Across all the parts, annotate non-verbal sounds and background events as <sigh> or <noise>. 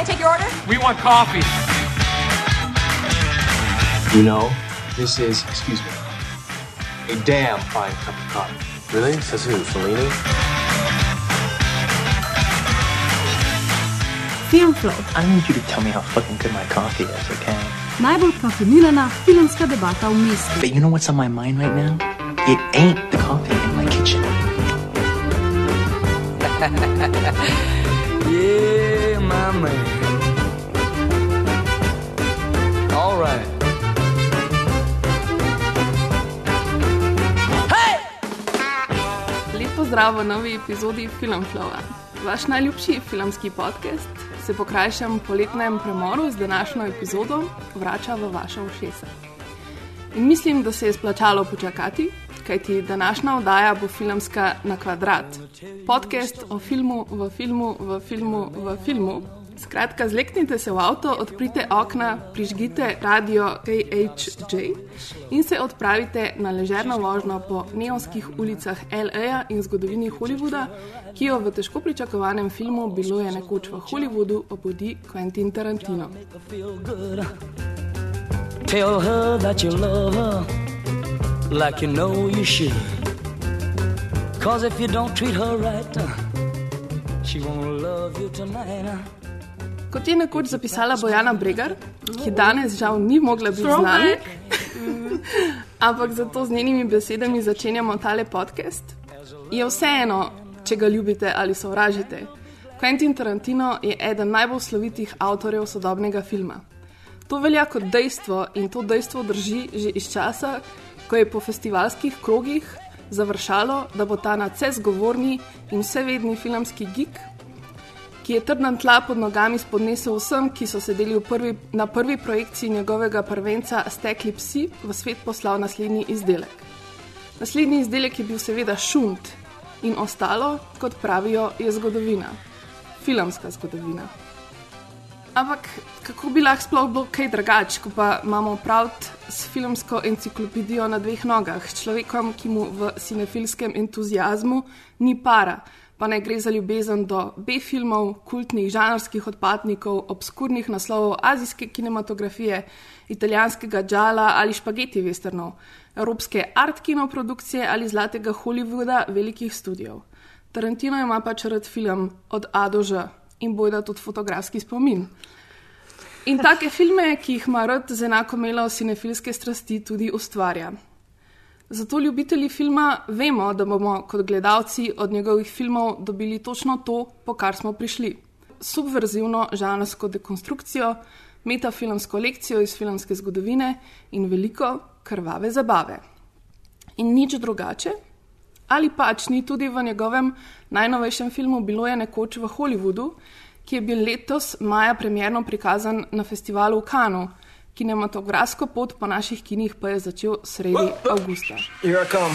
I take your order? We want coffee. You know, this is, excuse me, a damn fine cup of coffee. Really? Says who? Fellini? Filmflow, I need you to tell me how fucking good my coffee is, okay? najbolj kafeinirana filmska debata v mestu. But you know what's on my mind right now? It ain't the coffee in my kitchen. <laughs> Yeah, my man. All right. Lep pozdrav v novi epizodi Filmflowa. Vaš najljubši filmski podcast se po krajšem poletnem premoru z današnjo epizodo vrača v vaše ušesa. In mislim, da se je splačalo počakati, kajti današnja oddaja bo filmska na kvadrat. Podcast o filmu, v filmu, v filmu, v filmu. Skratka, zleknite se v avto, odprite okna, prižgite radio KHJ in se odpravite na ležerno vožnjo po neonskih ulicah LA in zgodovini Hollywooda, ki jo v težko pričakovanem filmu Bilo je nekoč v Hollywoodu obudi Quentin Tarantino. Tell her that you love her like you know you should. Cause if you don't treat her right, she won't love you tonight. Kot je nekoč zapisala Bojana Bregar, ki danes žal ni mogla biti z nami, <laughs> ampak zato z njenimi besedami začenjamo tale podcast, je vseeno, če ga ljubite ali sovražite. Quentin Tarantino je eden najbolj slovitih avtorjev sodobnega filma. To velja kot dejstvo in to dejstvo drži že iz časa, ko je po festivalskih krogih završalo, da bo ta nadvse zgovorni in vsevedni filmski gig ki je trdna tla pod nogami spodnesel vsem, ki so sedeli prvi, na prvi projekciji njegovega prvenca Stekli psi, v svet poslal naslednji izdelek. Naslednji izdelek je bil seveda šunt in ostalo, kot pravijo, je zgodovina. Filmska zgodovina. Ampak kako bi lahko sploh bilo kaj drugače, ko pa imamo opraviti s filmsko enciklopedijo na dveh nogah, človekom, ki mu v cinefilskem entuzijazmu ni para, pa ne gre za ljubezen do B-filmov, kultnih žanrskih odpadnikov, obskurnih naslovov azijske kinematografije, italijanskega džala ali špageti westernov, evropske art kinoprodukcije ali zlatega Hollywooda velikih studijev. Tarantino ima pač rad film od A do Ž in bojda tudi fotografski spomin. In take filme, ki jih ima rad z enako melo cinefilske strasti, tudi ustvarja. Zato ljubitelji filma vemo, da bomo kot gledalci od njegovih filmov dobili točno to, po kar smo prišli. Subverzivno žanrsko dekonstrukcijo, metafilmsko lekcijo iz filmske zgodovine in veliko krvave zabave. In nič drugače, ali pač ni tudi v njegovem najnovejšem filmu Bilo je nekoč v Hollywoodu, ki je bil letos maja premjerno prikazan na festivalu v Kanu. Kinematografsko pot po naših kinih pa je začel sredi avgusta. Here I come.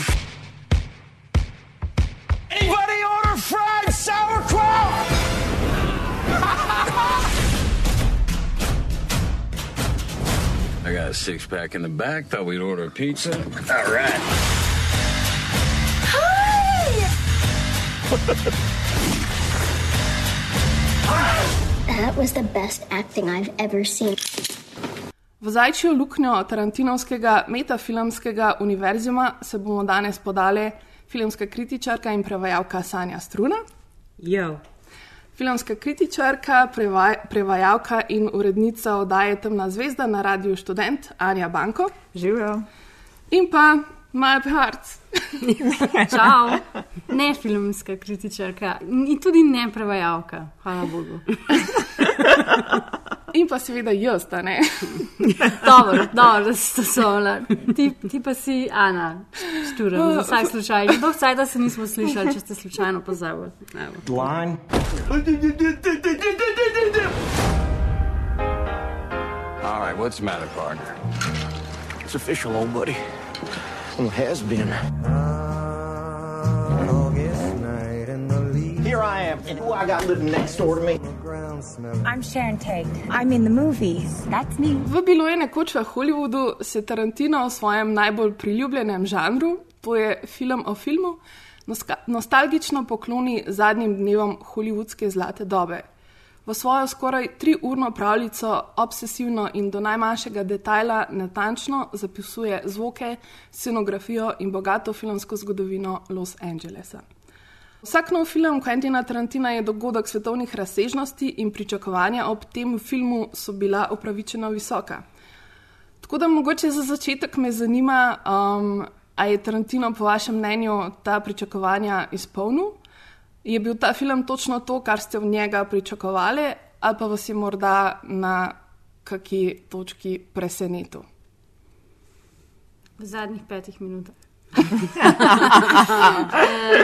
Anybody order fried sauerkraut? I got a six pack in the back. Thought we'd order a pizza. All right. That was the best acting I've ever seen. V zajčjo luknjo Tarantinovskega metafilmskega univerzuma se bomo danes podale filmska kritičarka in prevajalka Sanja Struna, Jo. filmska kritičarka, prevaj, prevajalka in urednica oddaje Temna zvezda na Radiu Študent Anja Banko Živijo. in pa Maja Peharc. <laughs> Čau. Ne filmska kritičarka in tudi ne prevajalka, hvala Bogu. <laughs> In pa seveda jaz, a ne. <laughs> Dobro, dobro, da ste sola. Ti, ti pa si Ana, štura, za vsak slučaj. Kdo vsaj, da se nismo slišali, če ste slučajno pozabili. Evo. Line. All right, what's the matter, partner? It's official, old buddy. Well, has been. Here I am, and who I got living next door to me? I'm Sharon Tate. I'm in the movies. That's me. V bilo je nekoč v Hollywoodu se Tarantino v svojem najbolj priljubljenem žanru, to je film o filmu, nostalgično pokloni zadnjim dnevom hollywoodske zlate dobe. V svojo skoraj triurno pravljico obsesivno in do najmanjšega detajla natančno zapisuje zvoke, scenografijo in bogato filmsko zgodovino Los Angelesa. Vsak nov film Quentina Tarantina je dogodek svetovnih razsežnosti in pričakovanja ob tem filmu so bila upravičeno visoka. Tako da mogoče za začetek me zanima, um, ali je Tarantino po vašem mnenju ta pričakovanja izpolnil? Je bil ta film točno to, kar ste v njega pričakovali, ali pa vas je morda na kaki točki presenetil? V zadnjih petih minutah. <laughs>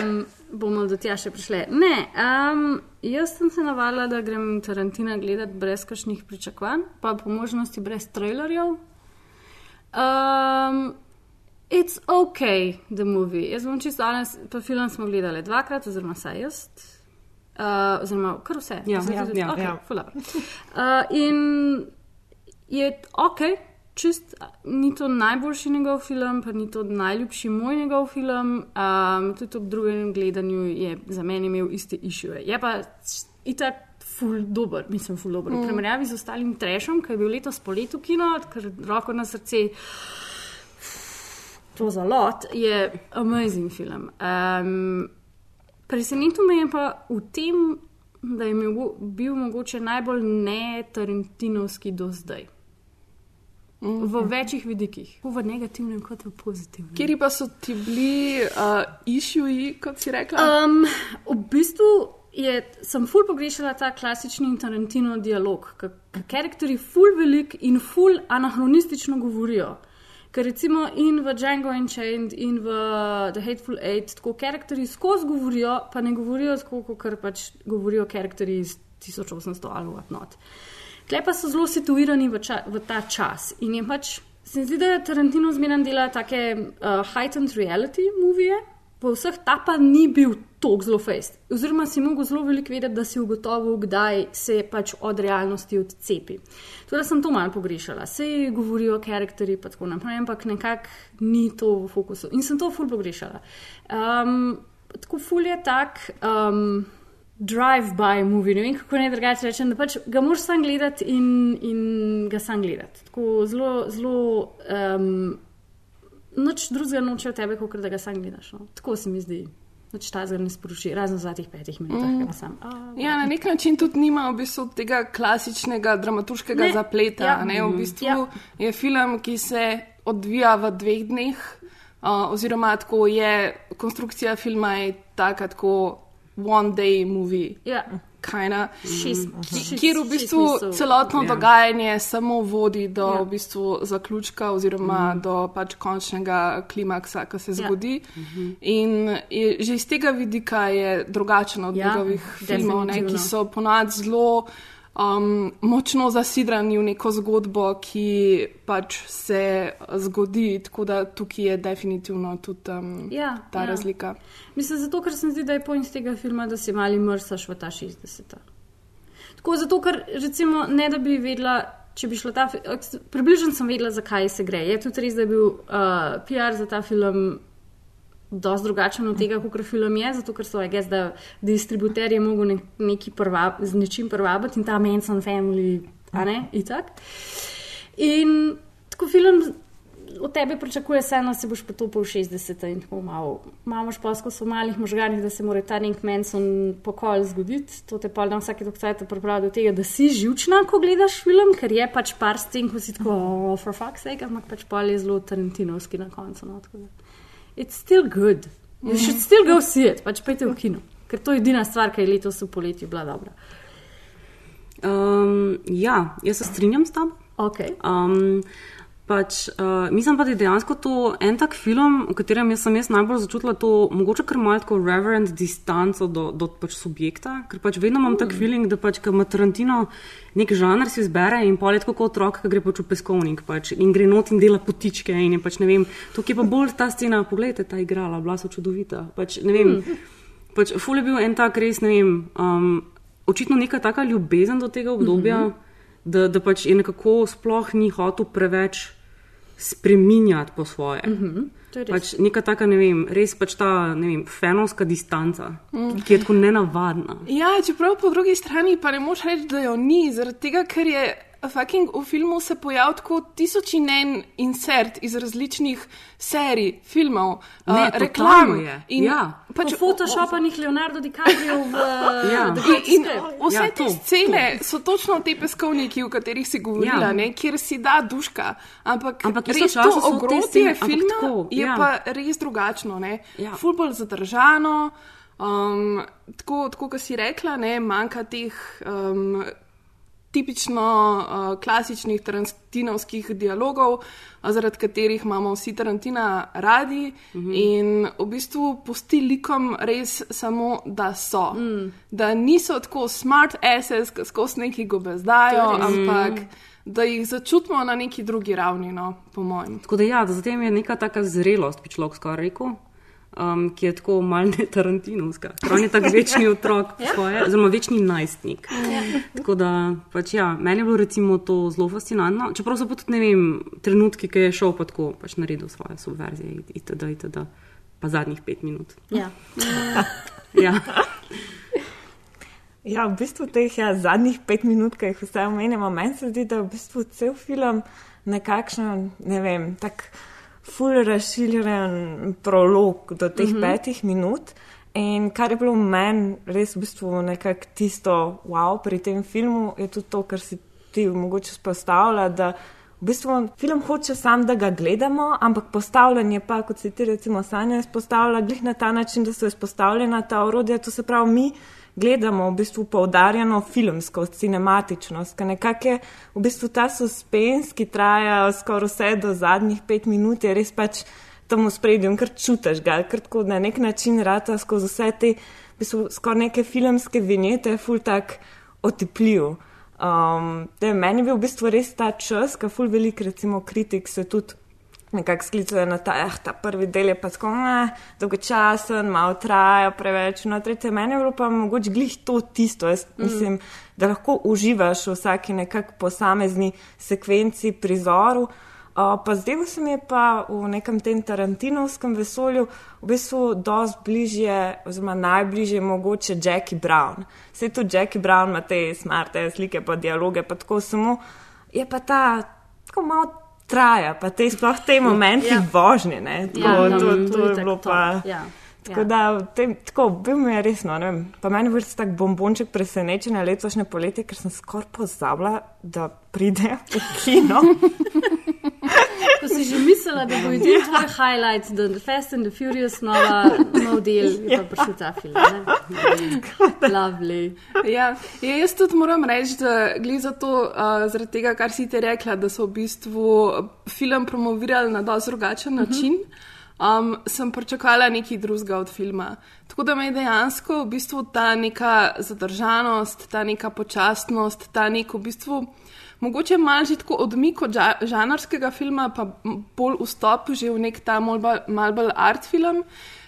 um, bomo do tja še prišli. Ne, um, jaz sem se navadila, da grem Tarantina gledati brez kakšnih pričakovanj, pa po možnosti brez trailerjev. Um, it's ok, the movie. Jaz bom čisto danes, pa film smo gledali dvakrat, oziroma saj jaz. Uh, oziroma, kar vse. Ja, ja, ja, okej, ja. Uh, in je ok, čist, ni to najboljši njegov film, pa ni to najljubši moj njegov film. Um, tudi ob drugem gledanju je za meni imel iste išuje. Je pa itak ful dober, mislim, ful dober. V Mm. primerjavi z ostalim trešom, ki je bil letos poleti v kino, ker roko na srce. To za lot je amazing film. Um, Presenetil me je pa v tem, da je mogo, bil mogoče najbolj ne-tarantinovski do zdaj. V večjih vidikih, v negativnem, kot v pozitivnem. Kjer pa so ti bili uh, išuji, kot si rekla? Um, v bistvu je, sem ful pogrešala ta klasični Tarantino dialog, ker karakteri ful velik in ful anahronistično govorijo. Ker recimo in v Django Unchained in v The Hateful Eight, tako karakteri skozi govorijo, pa ne govorijo tako, kot pač govorijo karakteri iz 1800 ali whatnot. Tle pa so zelo situirani v, v ta čas. In je pač, se mi zdi, da Tarantino zmeraj dela take uh, heightened reality movije, po vseh ta pa ni bil tako zelo fejst. Oziroma si mogel zelo veliko vedeti, da si ugotovil, kdaj se pač od realnosti odcepi. Tako da sem to malo pogrešala. Se govorijo o karakterji in tako naprej, ampak nekako ni to v fokusu. In sem to ful pogrešala. Um, tako ful je tak. Um, Drive-by movie, ne vem kako naj drugače rečem, da pač ga moraš sam gledati in, in ga sam gledati. Tako zelo, zelo, um, noč drugega noče od tebe, kot da ga sam gledaš. No. Tako se mi zdi. Noč ta zgor ne sporoči, razen v zadnjih petih minutah, Mm. ga sam. A, Ja, na nek način tudi nima v bistvu tega klasičnega dramaturškega Ne, zapleta. ja. Ne? V Mhm. bistvu Ja. je film, ki se odvija v dveh dneh, uh, oziroma tako je konstrukcija filma je taka, tako one day movie. Ja. Kinda, Šest- ki- šest- kjer v bistvu celotno Ja. dogajanje samo vodi do Ja. v bistvu zaključka oziroma Mhm. do pač končnega klimaksa, ki se zgodi. Mhm. In je, že iz tega vidika je drugačen od Ja, njegovih filmov, ne, ki so ponad zelo um, močno zasidrani v neko zgodbo, ki pač se zgodi. Tako da tukaj je definitivno tudi um, Ja, ta ja. razlika. Mislim, zato, ker se mi zdi, da je point tega filma, da si mali mrsaš v ta 60. Tako zato, ker recimo ne da bi vedela. Če bi šlo ta film, približno sem vedela, zakaj se gre. Je tudi res, da je bil uh, PR za ta film dosti drugačen od tega, kot film je, zato ker so, guess, da distributer je mogel ne, neki prva, z nečim prvabiti in ta Manson Family, a ne, itak. In tako film od tebe pričakuje se, da se boš potopil v 60 in tako malo. Imamo špasko v malih možganih, da se mora ta nek Manson pokol zgoditi. To te pa na vsake doktorate pripravi do tega, da si živčna, ko gledaš film, ker je pač par scen, ko si tako, oh, for fuck's sake, ampak pač pol je zelo tarantinovski na koncu. No. It's still good. You should still go see it, pač pejte v kino. Ker to je edina stvar, ki je letos v poletju bila dobra. Um, ja, jaz se strinjam s tabo. Okay. Um, pač, uh, mislim pa, da je dejansko to en tak film, v katerem jaz sem jaz najbolj začutila to, mogoče kar malo tako reverend distanco do, do pač subjekta, ker pač vedno imam mm. tak feeling, da pač, ko ima Tarantino nek žanr si izbere in pol je tako kot otrok, ki gre pač v peskovnik pač, in gre not in dela potičke in je pač ne vem, tukaj pa bolj ta scena, pogledajte, ta igrala, bila so čudovita. Pač, ne vem, mm. pač ful je bil en tak res, ne vem, um, očitno neka taka ljubezen do tega obdobja, mm -hmm. da, da pač je nekako sploh ni hotel preveč spreminjati po svoje. Mm -hmm. Pač neka taka, ne vem, res pač ta, ne vem, fenovska distanca, mm. ki je tako nenavadna. Ja, čeprav po drugi strani pa ne moš reči, da jo ni, zaradi tega, ker je fucking v filmu se pojavil tako tisoč in en insert iz različnih serij, filmov, Ne, uh, reklam. je. In Ja. Pač photoshopanih Leonardo DiCaprio v <laughs> Ja. In, in vse Ja, te to, scene to. so točno te peskovniki, o katerih si govorila, Ja. ja. kjer si da duška. Ampak, Ampak res to ogrodje ampak filma tako, je ja. pa res drugačno. Ne? Ja. Ful bolj zadržano. Um, tako, tako kot si rekla, ne, manjka teh um, tipično uh, klasičnih tarantinovskih dialogov, zaradi katerih imamo vsi Tarantina radi Mhm. in v bistvu pusti likom res samo, da so. Mm. Da niso tako smart asses, ki skozi neki gobezdajo, je res. ampak da jih začutimo na neki drugi ravni, no, po mojem. Tako da ja, zatem je neka taka zrelost, bi človek skoraj rekel. Um, ki je tako malce ne tarantinovska. Prav je tako večni otrok, svoje, oziroma večni najstnik. Tako da, pač ja, meni je bilo recimo to zelo fascinantno. Čeprav so pa tudi, ne vem, trenutki, ki je šel pa tako, pač naredil svoje subverzije, itd., itd., pa zadnjih pet minut. Ja. Ja. Ja, v bistvu teh ja, zadnjih pet minut, ki jih vse omenjamo, meni se zdi, da je v bistvu cel film nekakšen, ne vem, tak ful razširjen prolog do teh mm -hmm. petih minut. In kar je bilo meni res v bistvu nekako tisto wow pri tem filmu, je tudi to, kar si ti mogoče spostavlja, da v bistvu film hoče sam, da ga gledamo, ampak postavljanje pa, kot si ti recimo Sanja izpostavlja, glih na ta način, da so izpostavljena ta orodja, to se pravi mi gledamo v bistvu poudarjeno filmsko, cinematičnost, ker nekako je v bistvu ta suspens, ki traja skoraj vse do zadnjih pet minut, je res pač tam v spredju, ker čutiš ga, ker tako na nek način rata skozi vse te, v bistvu skoraj neke filmske vinjete, ful tak otipljiv. Um, da je meni bil v bistvu res ta čas, ker ful velik recimo kritik se tudi nekako sklicuje na ta, eh, ta prvi del je pa tako eh, dolgočasen, malo traja preveč. No, tretje, meni je bilo pa mogoče glih to tisto. Jaz mm. mislim, da lahko uživaš v vsaki nekak posamezni sekvenci, prizoru. Uh, pa zdaj se mi je pa v nekem tem tarantinovskem vesolju v bistvu dosti bližje, oziroma najbližje mogoče Jackie Brown. Vse tudi Jackie Brown ima te smarte slike, pa dialoge, pa tako samo je pa ta tako malo traja, pa te sploh te momenti ja. vožnje, ne, tako, Ja, no, to, to to, je bilo pa. ja. Tako Ja. da, v tem, tako, bil mi je resno, ne vem, pa meni je bil res tak bombonček presenečenja letošnje poletje, ker sem skoraj pozabila, da pride v kino. <laughs> Ko si že mislila, da bo edini tvoj highlight, da je Fast and the Furious nova, nov del, je pa prišel ta film. Lovely. Ja, ja, jaz tudi moram reči, da gre za to, uh, zaradi tega, kar si ti rekla, da so v bistvu film promovirali na dosti drugačen način. Um, sem pričakovala nekaj drugega od filma. Tako da me je dejansko v bistvu ta neka zadržanost, ta neka počasnost, ta nek v bistvu. Mogoče malo že tako odmik od ža- žanrskega filma, pa bolj vstop že v nek ta mal bolj, art film,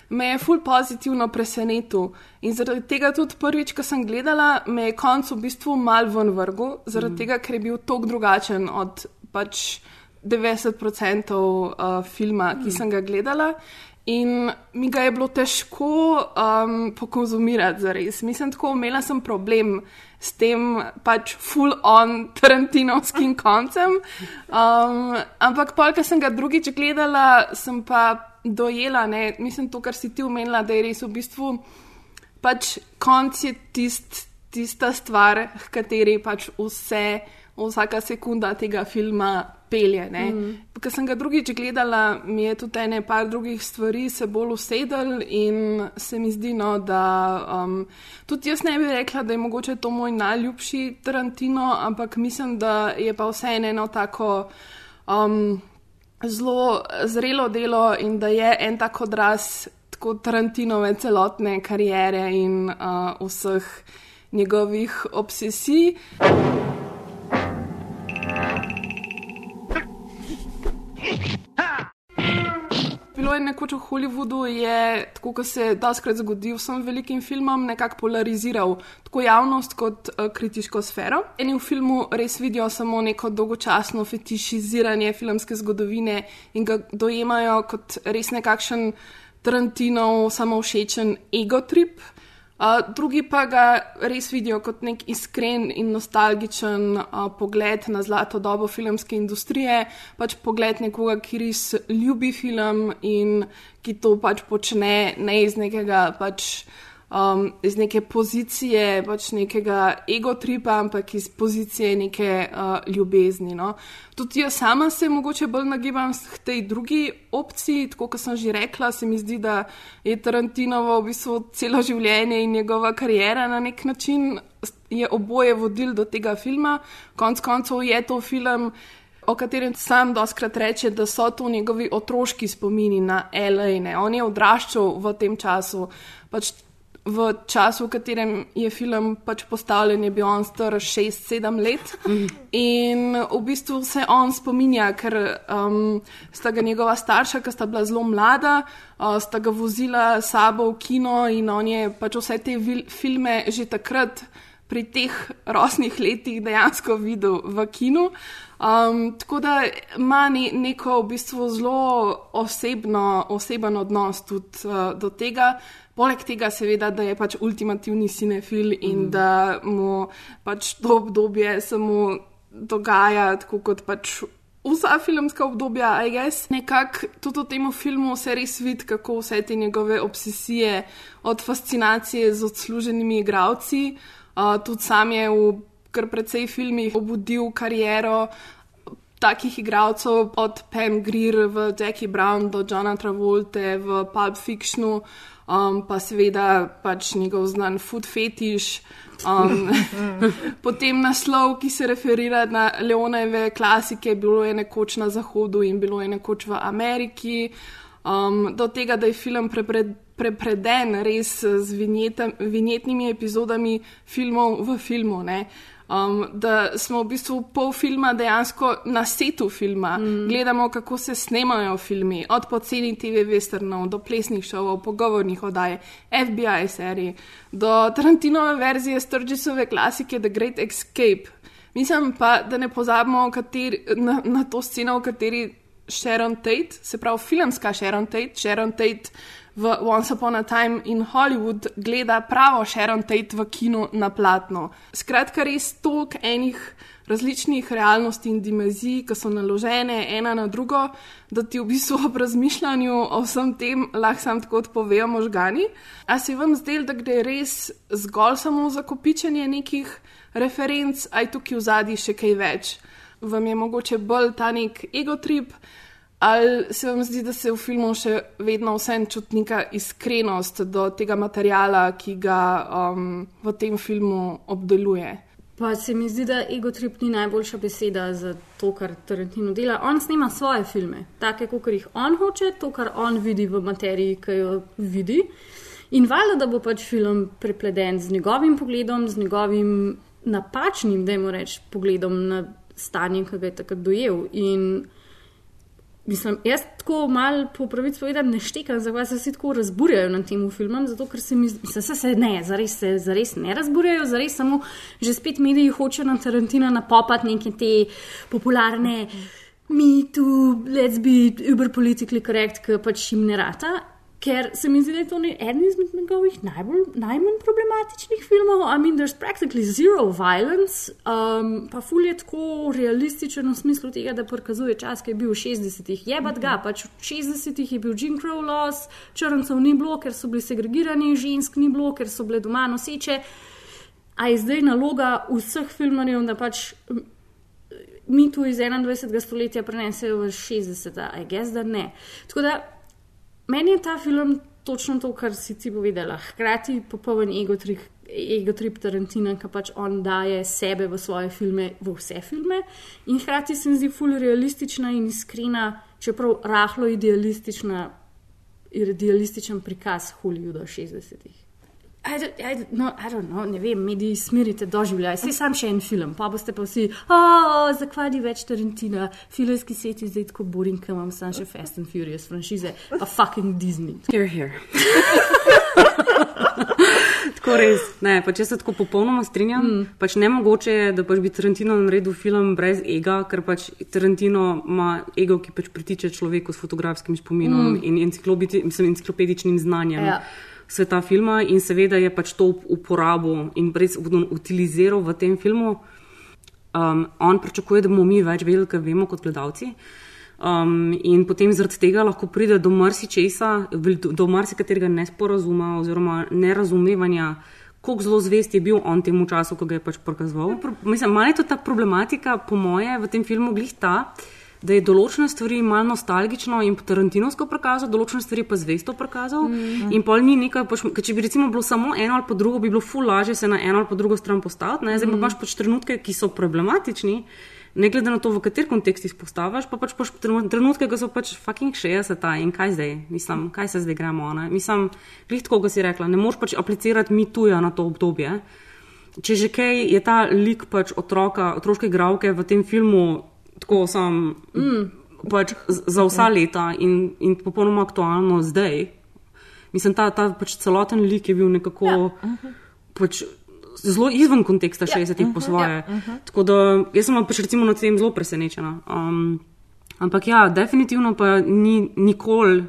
me je ful pozitivno presenetil. In zaradi tega tudi prvič, ko sem gledala, me je konc v bistvu mal ven vrgel, zaradi mm. tega, ker je bil tok drugačen od pač 90% uh, filma, ki sem ga gledala. In mi ga je bilo težko um, pokonzumirati, zares. Mislim, tako imela sem problem s tem pač full-on tarantinovskim koncem. Um, ampak pol, ko sem ga drugič gledala, sem pa dojela, ne, mislim, to, kar si ti omenila, da je res v bistvu pač konc je tist, tista stvar, h kateri pač vse, vsaka sekunda tega filma pelje. Mm. Ker sem ga drugič gledala, mi je tudi ene par drugih stvari se bolj usedel in se mi zdi, no, da um, tudi jaz ne bi rekla, da je mogoče to moj najljubši Tarantino, ampak mislim, da je pa vseeno eno tako. Um, Zelo zrelo delo in da je en tak odraz tako Tarantinove celotne kariere in uh, vseh njegovih obsesij. Bilo je nekoč v Hollywoodu, je, tako kot se doskrat zgodi vsem velikim filmom, nekako polariziral tako javnost kot uh, kritiško sfero. Eni v filmu res vidijo samo neko dolgočasno fetišiziranje filmske zgodovine in ga dojemajo kot res nekakšen Tarantinov samovšečen egotrip. Uh, drugi pa ga res vidijo kot nek iskren in nostalgičen uh, pogled na zlato dobo filmske industrije, pač pogled nekoga, ki res ljubi film in ki to pač počne ne iz nekega pač um, iz neke pozicije, pač nekega egotripa, ampak iz pozicije neke uh, ljubezni. No. Tudi jaz sama se mogoče bolj nagibam k tej drugi opciji, tako kot sem že rekla, se mi zdi, da je Tarantinovo v bistvu celo življenje in njegova karijera na nek način je oboje vodil do tega filma. Konec koncev je to film. O katerem sam doskrat reče, da so to njegovi otroški spomini na L.A. On je odraščal v tem času, pač v času, v katerem je film pač postavljen, je bil on star 6-7 let. In v bistvu se on spominja, ker um, sta ga njegova starša, ki sta bila zelo mlada, uh, sta ga vozila sabo v kino in on je pač vse te filme že takrat. Pri teh rosnih letih dejansko videl v kinu. Um, tako da ima ne, neko v bistvu zelo osebno, oseben odnos tudi uh, do tega. Poleg tega, seveda, da je pač ultimativni cinefil in mm. da mu pač to obdobje samo dogaja, tako kot pač vsa filmska obdobja, a jaz nekako tudi v tem filmu se res vidi, kako vse te njegove obsesije, od fascinacije z odsluženimi igravci, uh, tudi sam je v kar precej filmih obudil kariero. Takih igralcev, od Pam Greer v Jackie Brown do Johna Travolta v Pulp Fictionu, um, pa seveda pač njegov znan food fetiš. Um, <laughs> potem naslov, ki se referira na Leonove klasike, bilo je nekoč na Zahodu in bilo je nekoč v Ameriki. Um, do tega, da je film prepred, prepreden res z vinjetnimi epizodami filmov v filmu. Ne? Um, da smo v bistvu pol filma dejansko na setu filma, mm. gledamo, kako se snemajo filmi, od poceni TV westernov do plesnih šovov, pogovornih oddaj, FBI serij, do Tarantinove verzije Sturgisove klasike The Great Escape. Mislim pa, da ne pozabimo kateri, na, na to sceno, v kateri Sharon Tate, se pravi filmska Sharon Tate, Sharon Tate v Once Upon a Time in Hollywood gleda pravo Sharon Tate v kinu na platno. Skratka, res toliko enih različnih realnosti in dimenzij, ki so naložene ena na drugo, da ti v bistvu ob razmišljanju o vsem tem lahko sam tako odpovejo možgani. A se vam zdel, da gre res zgolj samo za kopičenje nekih referenc, aj tukaj v zadnji še kaj več? Vam je mogoče bolj ta nek egotrip? Ali se vam zdi, da se v filmu še vedno vsem čuti neka iskrenost do tega materijala, ki ga um, v tem filmu obdeluje? Pa se mi zdi, da egotrip ni najboljša beseda za to, kar Tarantino dela. On snema svoje filme, take, kot jih on hoče, to, kar on vidi v materiji, ki jo vidi. In valjda, da bo pač film prepleden z njegovim pogledom, z njegovim napačnim, da jim rečem, pogledom na stanje, ki ga je takrat dojel. In Mislim, jaz tako malo po pravici povedam, ne štekam, zakaj se vsi tako razburjajo na tem filmu. Zato, ker se mi zdi, da se, se ne, zares se zares ne razburjajo, zares samo že spet mediji hočejo na Tarantino napopati neke te popularne. Mi tu, let's be uber politically correct, ki pač jim ne rata. Ker se mi zdi, da je to eden izmed njegovih najbolj, najmanj problematičnih filmov. I mean, there's practically zero violence, um, pa ful je tako realističen v smislu tega, da prikazuje čas, ki je bil v 60-ih. Jebat ga, pač v 60-ih je bil Jim Crow loss, črncev ni bilo, ker so bili segregirani, žensk ni bilo, ker so bile doma noseče. A je zdaj naloga vseh filmarjev, da pač mi tu iz 21. stoletja prenesejo v 60-ta, a je gess, da ne. Tako da Meni je ta film točno to, kar si ti povedala. Hkrati popoln egotrip, egotrip Tarantina, ki pač on daje sebe v svoje filme, v vse filme. In hkrati se mi zdi ful realistična in iskrena, čeprav rahlo idealističen prikaz Hollywooda 60-ih. I don't, I don't, no, I don't know, ne vem, mediji smirite doživljaj. Sej sam še en film, pa boste pa vsi, oh, zakvaj ni več Tarantina, filmski svet je zdaj tako boring, ker imam sam še Fast and Furious franšize, pa fucking Disney. Here, here. <laughs> tako res. Ne, pač jaz se tako popolnoma strinjam. Mm. Pač ne mogoče je, da pač bi Tarantino naredil film brez ega, ker pač Tarantino ima ego, ki pač pritiče človeku s fotografskim spominom mm. in mislim, enciklopedičnim znanjem. Ja. Sveta filma in seveda je pač to uporabil in res utiliziral v tem filmu. Um, on pričakuje, da bomo mi več vedeli, kar vemo kot gledalci. Um, in potem zaradi tega lahko pride do marsičesa, do, marsikaterega nesporazuma oziroma nerazumevanja, koliko zelo zvest je bil on temu času, ko ga je pač prikazoval. Pro, mislim, malo je to ta problematika, po moje, v tem filmu glih ta, da je določene stvari malo nostalgično in tarantinovsko prikazal, določene stvari pa zvesto prikazal. Mm. In pol ni nekaj, pač, če bi recimo bilo samo eno ali pa drugo, bi bilo ful lažje se na eno ali pa drugo stran postaviti. ne. Zdaj pa Mm. imaš pač trenutke, ki so problematični. Ne glede na to, v kater kontekst jih postaviš, pa pač trenu- trenutke, ko so pač fucking 60 in kaj zdaj, mislim, kaj se zdaj gremo. Ne? Mislim, glih tako, kot si rekla, ne moreš pač aplicirati mi tuja na to obdobje. Če že kaj je ta lik pač otroka, otroške gravke v tem filmu tako sam mm. pač za vsa leta in, in popolnoma aktualno zdaj. Mislim, ta, ta pač celoten lik je bil nekako ja. pač zelo izven konteksta 60-ih po svoje. ja, mhm. Tako da jaz sem pač recimo nad tem zelo presenečena. Um, ampak ja, definitivno pa ni nikoli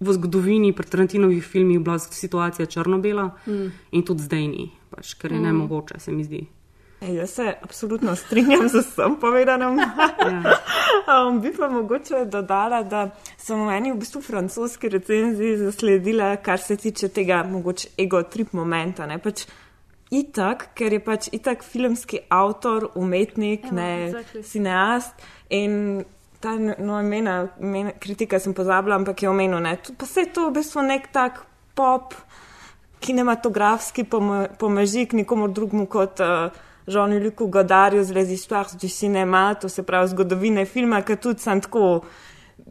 v zgodovini pri Tarantinovih filmih bila situacija črno-bela Mm. in tudi zdaj ni, pač, ker je Mm. nemogoče, se mi zdi. Ej, jaz se absolutno strinjam z vsem povedanim. um, bi pa mogoče dodala, da sem v eni v bistvu francoski recenziji zasledila, kar se tiče tega mogoče ego trip momenta. Ne? Pač itak, ker je pač itak filmski avtor, umetnik, Evo, ne exactly. cineast in ta no, imena, imena, kritika sem pozabila, ampak je omenil, ne, pa se je to v bistvu nek tak pop, kinematografski pom- pomežik nikomu drugmu kot uh, Jean-Luc Godarju z Les Histoires du Cinema, to se pravi zgodovine filma, ki tudi sem tako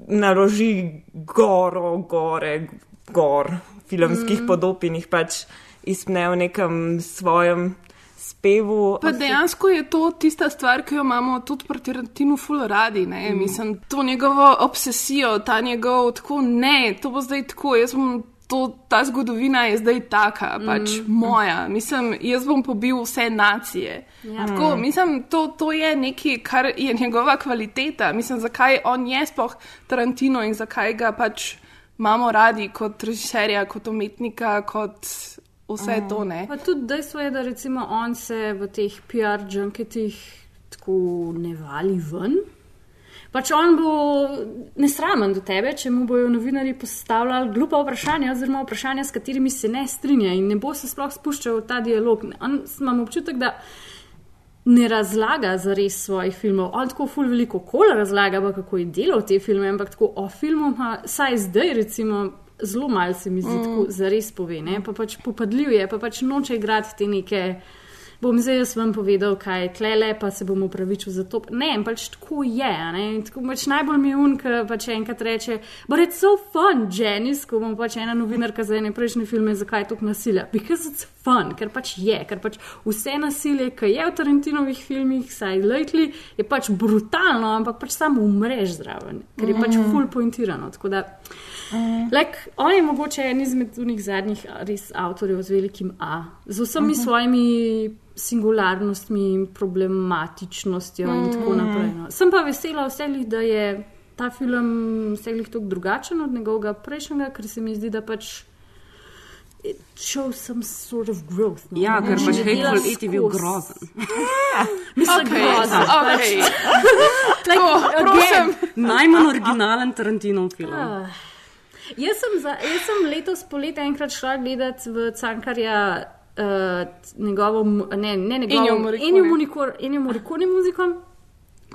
naloži goro, gore, gor filmskih Mm. podob in jih pač izpne v nekem svojem spevu. Pa dejansko je to tista stvar, ki jo imamo tudi pri Tarantinu ful radi. Mm. Mislim, to njegovo obsesijo, ta njegov tako ne, to bo zdaj tako, jaz bom. To, ta zgodovina je zdaj taka, pač Mm. moja. Mislim, jaz bom pobil vse nacije. Ja. Tako, mislim, to, to je nekaj, kar je njegova kvaliteta. Mislim, zakaj on je sploh Tarantino in zakaj ga pač imamo radi kot režiserja, kot umetnika, kot vse Mm. to. Ne? Pa tudi dejstvo je, da recimo on se v teh PR junketih tako ne vali ven. Pač on bo nesramen do tebe, če mu bojo novinari postavljali glupa vprašanja, oziroma vprašanja, s katerimi se ne strinja in ne bo se sploh spuščal v ta dialog. On imam občutek, da ne razlaga za res svojih filmov. On tako ful veliko kol razlaga, pa kako je delal te filme, ampak tako o filmu, pa saj zdaj recimo. Zelo malo se mi zdi, Mm. mm. res pove, ne? pa pač popadljiv je, pa pač noče igrati te neke. Bom zdaj jaz vam povedal, kaj je tlele, pa se bom upravičil za to. Ne, pač tako je. Tako, pač najbolj mi je un, ki pač enkrat reče: But it's so fun, Janice, ko bom pač ena novinarka za ene prejšnje filme, zakaj je toliko nasilja. Because it's fun, ker pač je, ker pač vse nasilje, ki je v Tarantinovih filmih, saj lately, je pač brutalno, ampak pač samo umreš zraven, ker je pač Mhm. full pointirano. Tako da, like, on je mogoče en izmed unih zadnjih res avtorjev z velikim A, z vsemi Mhm. svojimi singularnostmi in problematičnostjo in tako Mhm. naprej. No. Sem pa vesela vselih, da je ta film vselih tako drugačen od njegovega prejšnjega, ker se mi zdi, da pač. It shows some sort of growth. No? Ja, ker Ne, pač Hateful Eight je bil grozen. <laughs> Mislim, Okej, grozen. Pač, like, Tako, again. prosim. Najmanj originalen Tarantinov film. Ah. Jaz sem, za, jaz sem letos poleti enkrat šla gledati v Cankarja uh, njegovo, ne, ne njegovo. Ennio Morricone- Ennio Morricone muziko.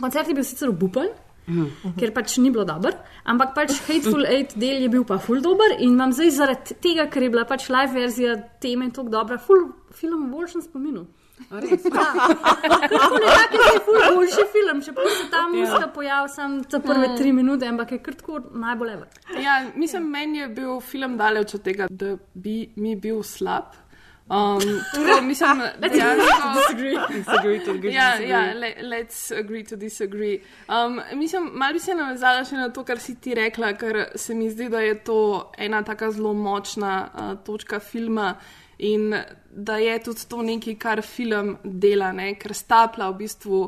Koncert je bil sicer obupen, Mhm. ker pač ni bilo dober, ampak pač Hateful Eight del je bil pa ful dober in imam zdaj zaradi tega, ker je bila pač live verzija teme tako dobra, ful film v boljšem spominu. Res. <laughs> Nekako je to ful boljši film, čeprav se tam Ja. muska pojavil samo za prve Mm. tri minute, ampak je kar tako najbolj ever. Ja, mislim, meni je bil film daleč od tega, da bi mi bil slab. Um, <laughs> tako, mislim, dejansko- disagree. Disagree to agree Ja, disagree. ja, le, let's agree to disagree. Um, mislim, malo bi se navezala še na to, kar si ti rekla, ker se mi zdi, da je to ena tako zelo močna uh, točka filma. In da je tudi to nekaj, kar film dela, ne? ker stapla v bistvu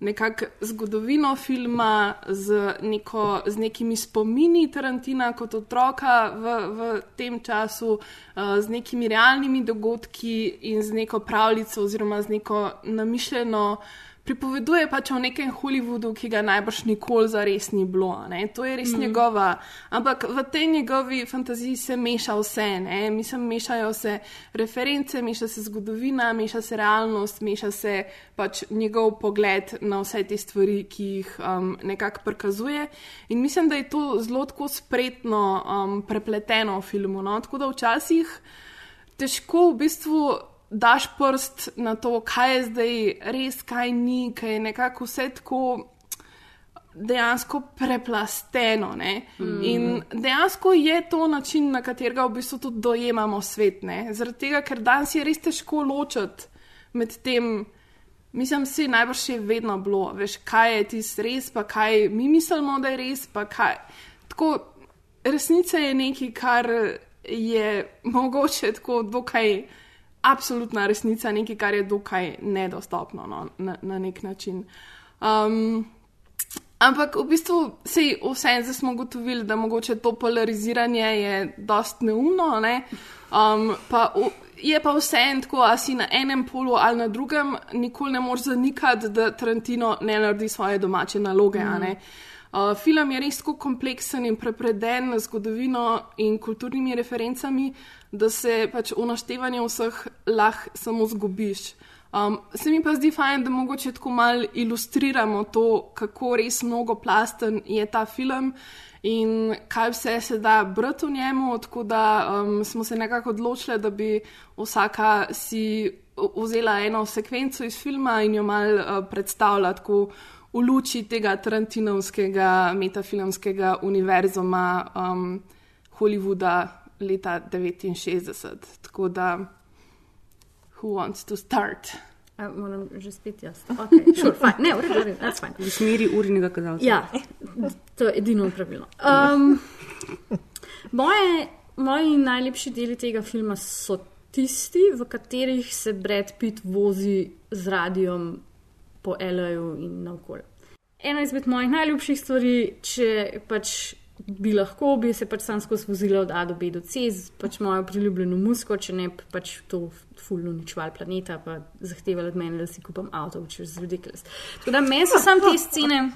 nekako zgodovino filma z, neko, z nekimi spomini Tarantina kot otroka v, v tem času, uh, z nekimi realnimi dogodki in z neko pravljico oziroma z neko namišljeno. Pripoveduje pač o nekem Hollywoodu, ki ga najbrž nikoli zares ni bilo. Ne? To je res mm. njegova. Ampak v tej njegovi fantaziji se meša vse. Ne? Mislim, mešajo se reference, meša se zgodovina, meša se realnost, meša se pač njegov pogled na vse te stvari, ki jih um, nekako prikazuje. In mislim, da je to zelo tako spretno um, prepleteno v filmu. No? Tako da včasih težko v bistvu daš prst na to, kaj je zdaj res, kaj ni, kaj je nekako vse tako dejansko preplasteno. Mm. In dejansko je to način, na katerega v bistvu tudi dojemamo svet. Ne? Zaradi tega, ker danes je res težko ločiti med tem. Mislim, da je najbrž je vedno bilo, veš, kaj je tisto res, pa kaj mi mislimo, da je res. Tako, resnica je nekaj, kar je mogoče tako dokaj absolutna resnica, nekaj, kar je dokaj nedostopno no, na, na nek način. Um, ampak v bistvu se vse zdaj smo ugotovili, da mogoče to polariziranje je dost neumno. Ne? Um, pa v, je pa vse en tako, a si na enem polu ali na drugem, nikoli ne moreš zanikati, da Tarantino ne naredi svoje domače naloge. Mm. Uh, film je res tako kompleksen in prepreden z zgodovino in kulturnimi referencami, da se pač v naštevanju vseh lahko samo zgubiš. Um, se mi pa zdi fajn, da mogoče tako malo ilustriramo to, kako res mnogo plasten je ta film in kaj vse se da brati v njemu. Tako da um, smo se nekako odločili, da bi vsaka si vzela eno sekvenco iz filma in jo mal uh, predstavljala tako v luči tega Tarantinovskega metafilmskega univerzuma um, Hollywooda leta 69. Tako da, who wants to start? A, moram že spet jaz. Okay, <laughs> sure, fine. Ne, v redu, v redu, that's fine. V smeri urinega kazalca. Ja, to je edino pravilno. Um, moje, moji najlepši deli tega filma so tisti, v katerih se Brad Pitt vozi z radijom po L.A.U. in naokoli. Ena izmed mojih najljubših stvari, če pač bi lahko, bi se pač sam skozi vozila od A do B do C, z pač mojo priljubljeno musko, če ne pač to fulno uničval planeta, pa zahtevali od mene, da si kupam avto, če je ridiculous. Tako da meni so sam te scene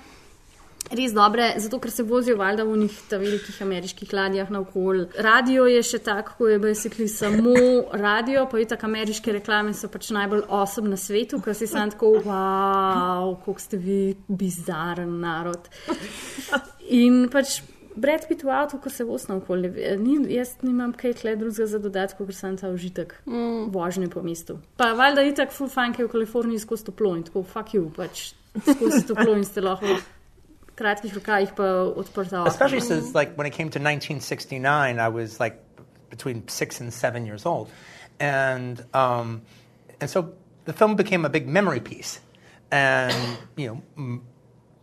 res dobre, zato ker se vozijo valjda v njih ta velikih ameriških ladjah naokol. Radio je še tako, ko je basically samo radio, pa je tako ameriške reklame so pač najbolj osem na svetu, ker si sam tako, wow, koliko ste vi bizaren narod. In pač Brad Pitt v avtu, ko se voz naokoli, ni, jaz nimam kaj tle drugega za dodati, kot sem ta užitek mm. vožnje po mestu. Pa valjda je tako full fun, ker je v Kaliforniji skozi toplo in tako fuck you, pač skozi toplo in ste lahko v kratkih rokavih pa odprta. Especially since, like, when it came to 1969, I was like between six and seven years old, and um, and so the film became a big memory piece, and you know, m-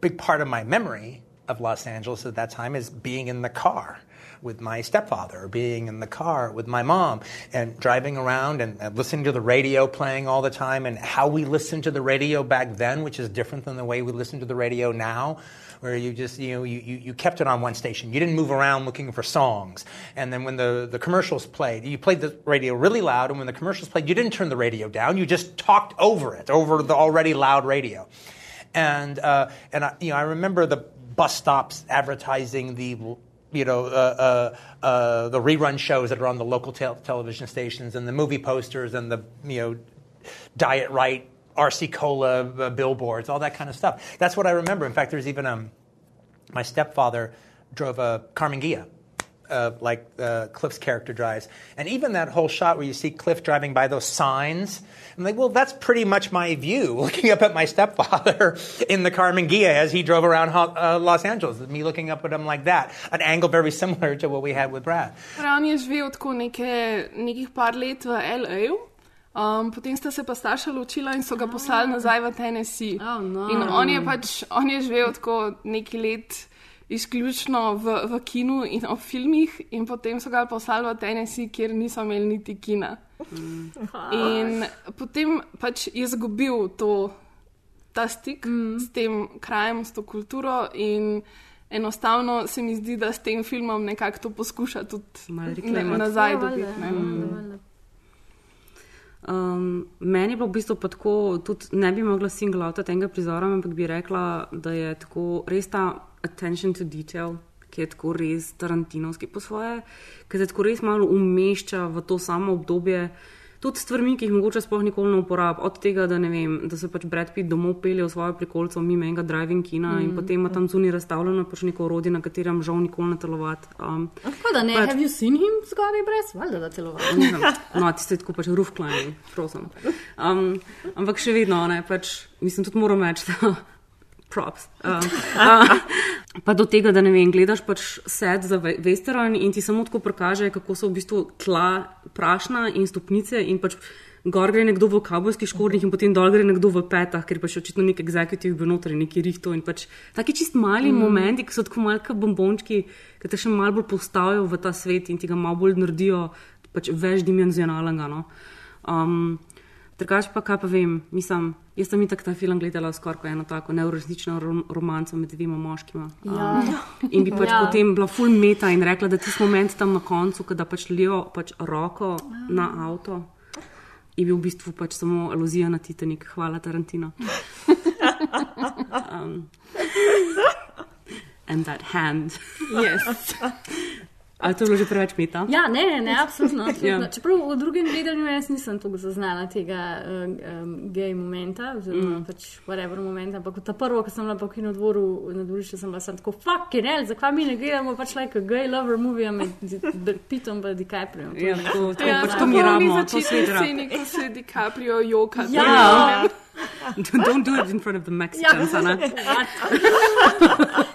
big part of my memory of Los Angeles at that time is being in the car with my stepfather, or being in the car with my mom, and driving around and, and listening to the radio playing all the time, and how we listened to the radio back then, which is different than the way we listen to the radio now where you just you know you, you, you kept it on one station. You didn't move around looking for songs. And then when the, the commercials played you played the radio really loud. And when the commercials played you didn't turn the radio down. You just talked over it over the already loud radio. And uh, and I, you know I remember the bus stops advertising the you know uh, uh, uh, the rerun shows that are on the local tel- television stations and the movie posters and the you know diet right RC Cola uh, billboards, all that kind of stuff. That's what I remember. In fact, there's even um, my stepfather drove a Carmen Ghia uh, like uh, Cliff's character drives. And even that whole shot where you see Cliff driving by those signs, I'm like, well, that's pretty much my view, <laughs> looking up at my stepfather <laughs> in the Carmen Gia as he drove around uh, Los Angeles, me looking up at him like that, an angle very similar to what we had with Brad. Um, potem sta se pa starša ločila in so ga poslali nazaj v Tennessee. Oh, no. In on je pač, on je živel tako nekaj let izključno v, v kinu in v filmih, in potem so ga poslali v Tennessee, kjer niso imeli niti kina. Mm. In potem pač je izgubil to, ta stik mm. s tem krajem, s to kulturo. Enostavno se mi zdi, da s tem filmom nekako to poskuša tudi ne, nazaj ja, dobiti. Mm. Um, meni je bilo v bistvu tako, tudi ne bi mogla single out tega prizora, ampak bi rekla, da je tako res ta attention to detail, ki je tako res tarantinovski po svoje, ki se tako res malo umešča v to samo obdobje. Tudi stvari, ki jih mogoče sploh nikoli ne uporabljam, od tega, da, vem, da se pač Brad Pitt domov pelje v svojo prikolico, mimo enega driving kina mm, in potem ima tam zunaj razstavljeno pač neko orodje, na katerem žal nikoli ne telovati. Um, Tako da ne, pač, have you seen him zgoraj brez, valjda da telovati. <laughs> no, ti ste tako pač roof climbing, prosim. Um, ampak še vedno, ne, pač, mislim, tudi moram reči, da props. Uh, <laughs> uh, pa do tega, da ne vem, gledaš pač set za western in ti samo tako prikaže, kako so v bistvu tla prašna in stopnice in pač. Gor gre nekdo v kabelskih škornjih in potem dol gre nekdo v petah, ker pač očitno nek executive bil noter in neki rihto. In pač taki čist mali mm. momenti, ki so tako malka bombončki, ki te še malo bolj postavijo v ta svet in ti ga malo bolj naredijo pač več dimenzionalnega. No. Um, Drugač pa, kaj pa vem, mislim, jaz sem itak ta film gledala skoraj eno tako neuresnično romanco med dvema moškima. Ja. Um, in bi pač ja. potem bila full meta in rekla, da tisti moment tam na koncu, da pač lijo pač roko na avto, je bil v bistvu pač samo aluzija na Titanik. Hvala, Tarantino. <laughs> Um, and that hand. Yes. <laughs> Ali to je bilo že preveč meta? Ja, ne, ne, ne absolutno. <laughs> absolutno. ja. Čeprav v drugem gledanju jaz nisem tako zaznala tega um, gej momenta, oziroma mm. pač whatever momenta, ampak ta prvo, ko sem bila po kinu dvoru na dvorišču, sem bila sem tako fucking hell, zakaj mi ne gledamo pač like a gay lover movie med Pitom pa DiCaprio. Ja, to, to, ja, pač to mi ramo, to se vidi. Ja, se DiCaprio joka. Ja. ja. Don't do it in front of the Mexicans, ja, Anna.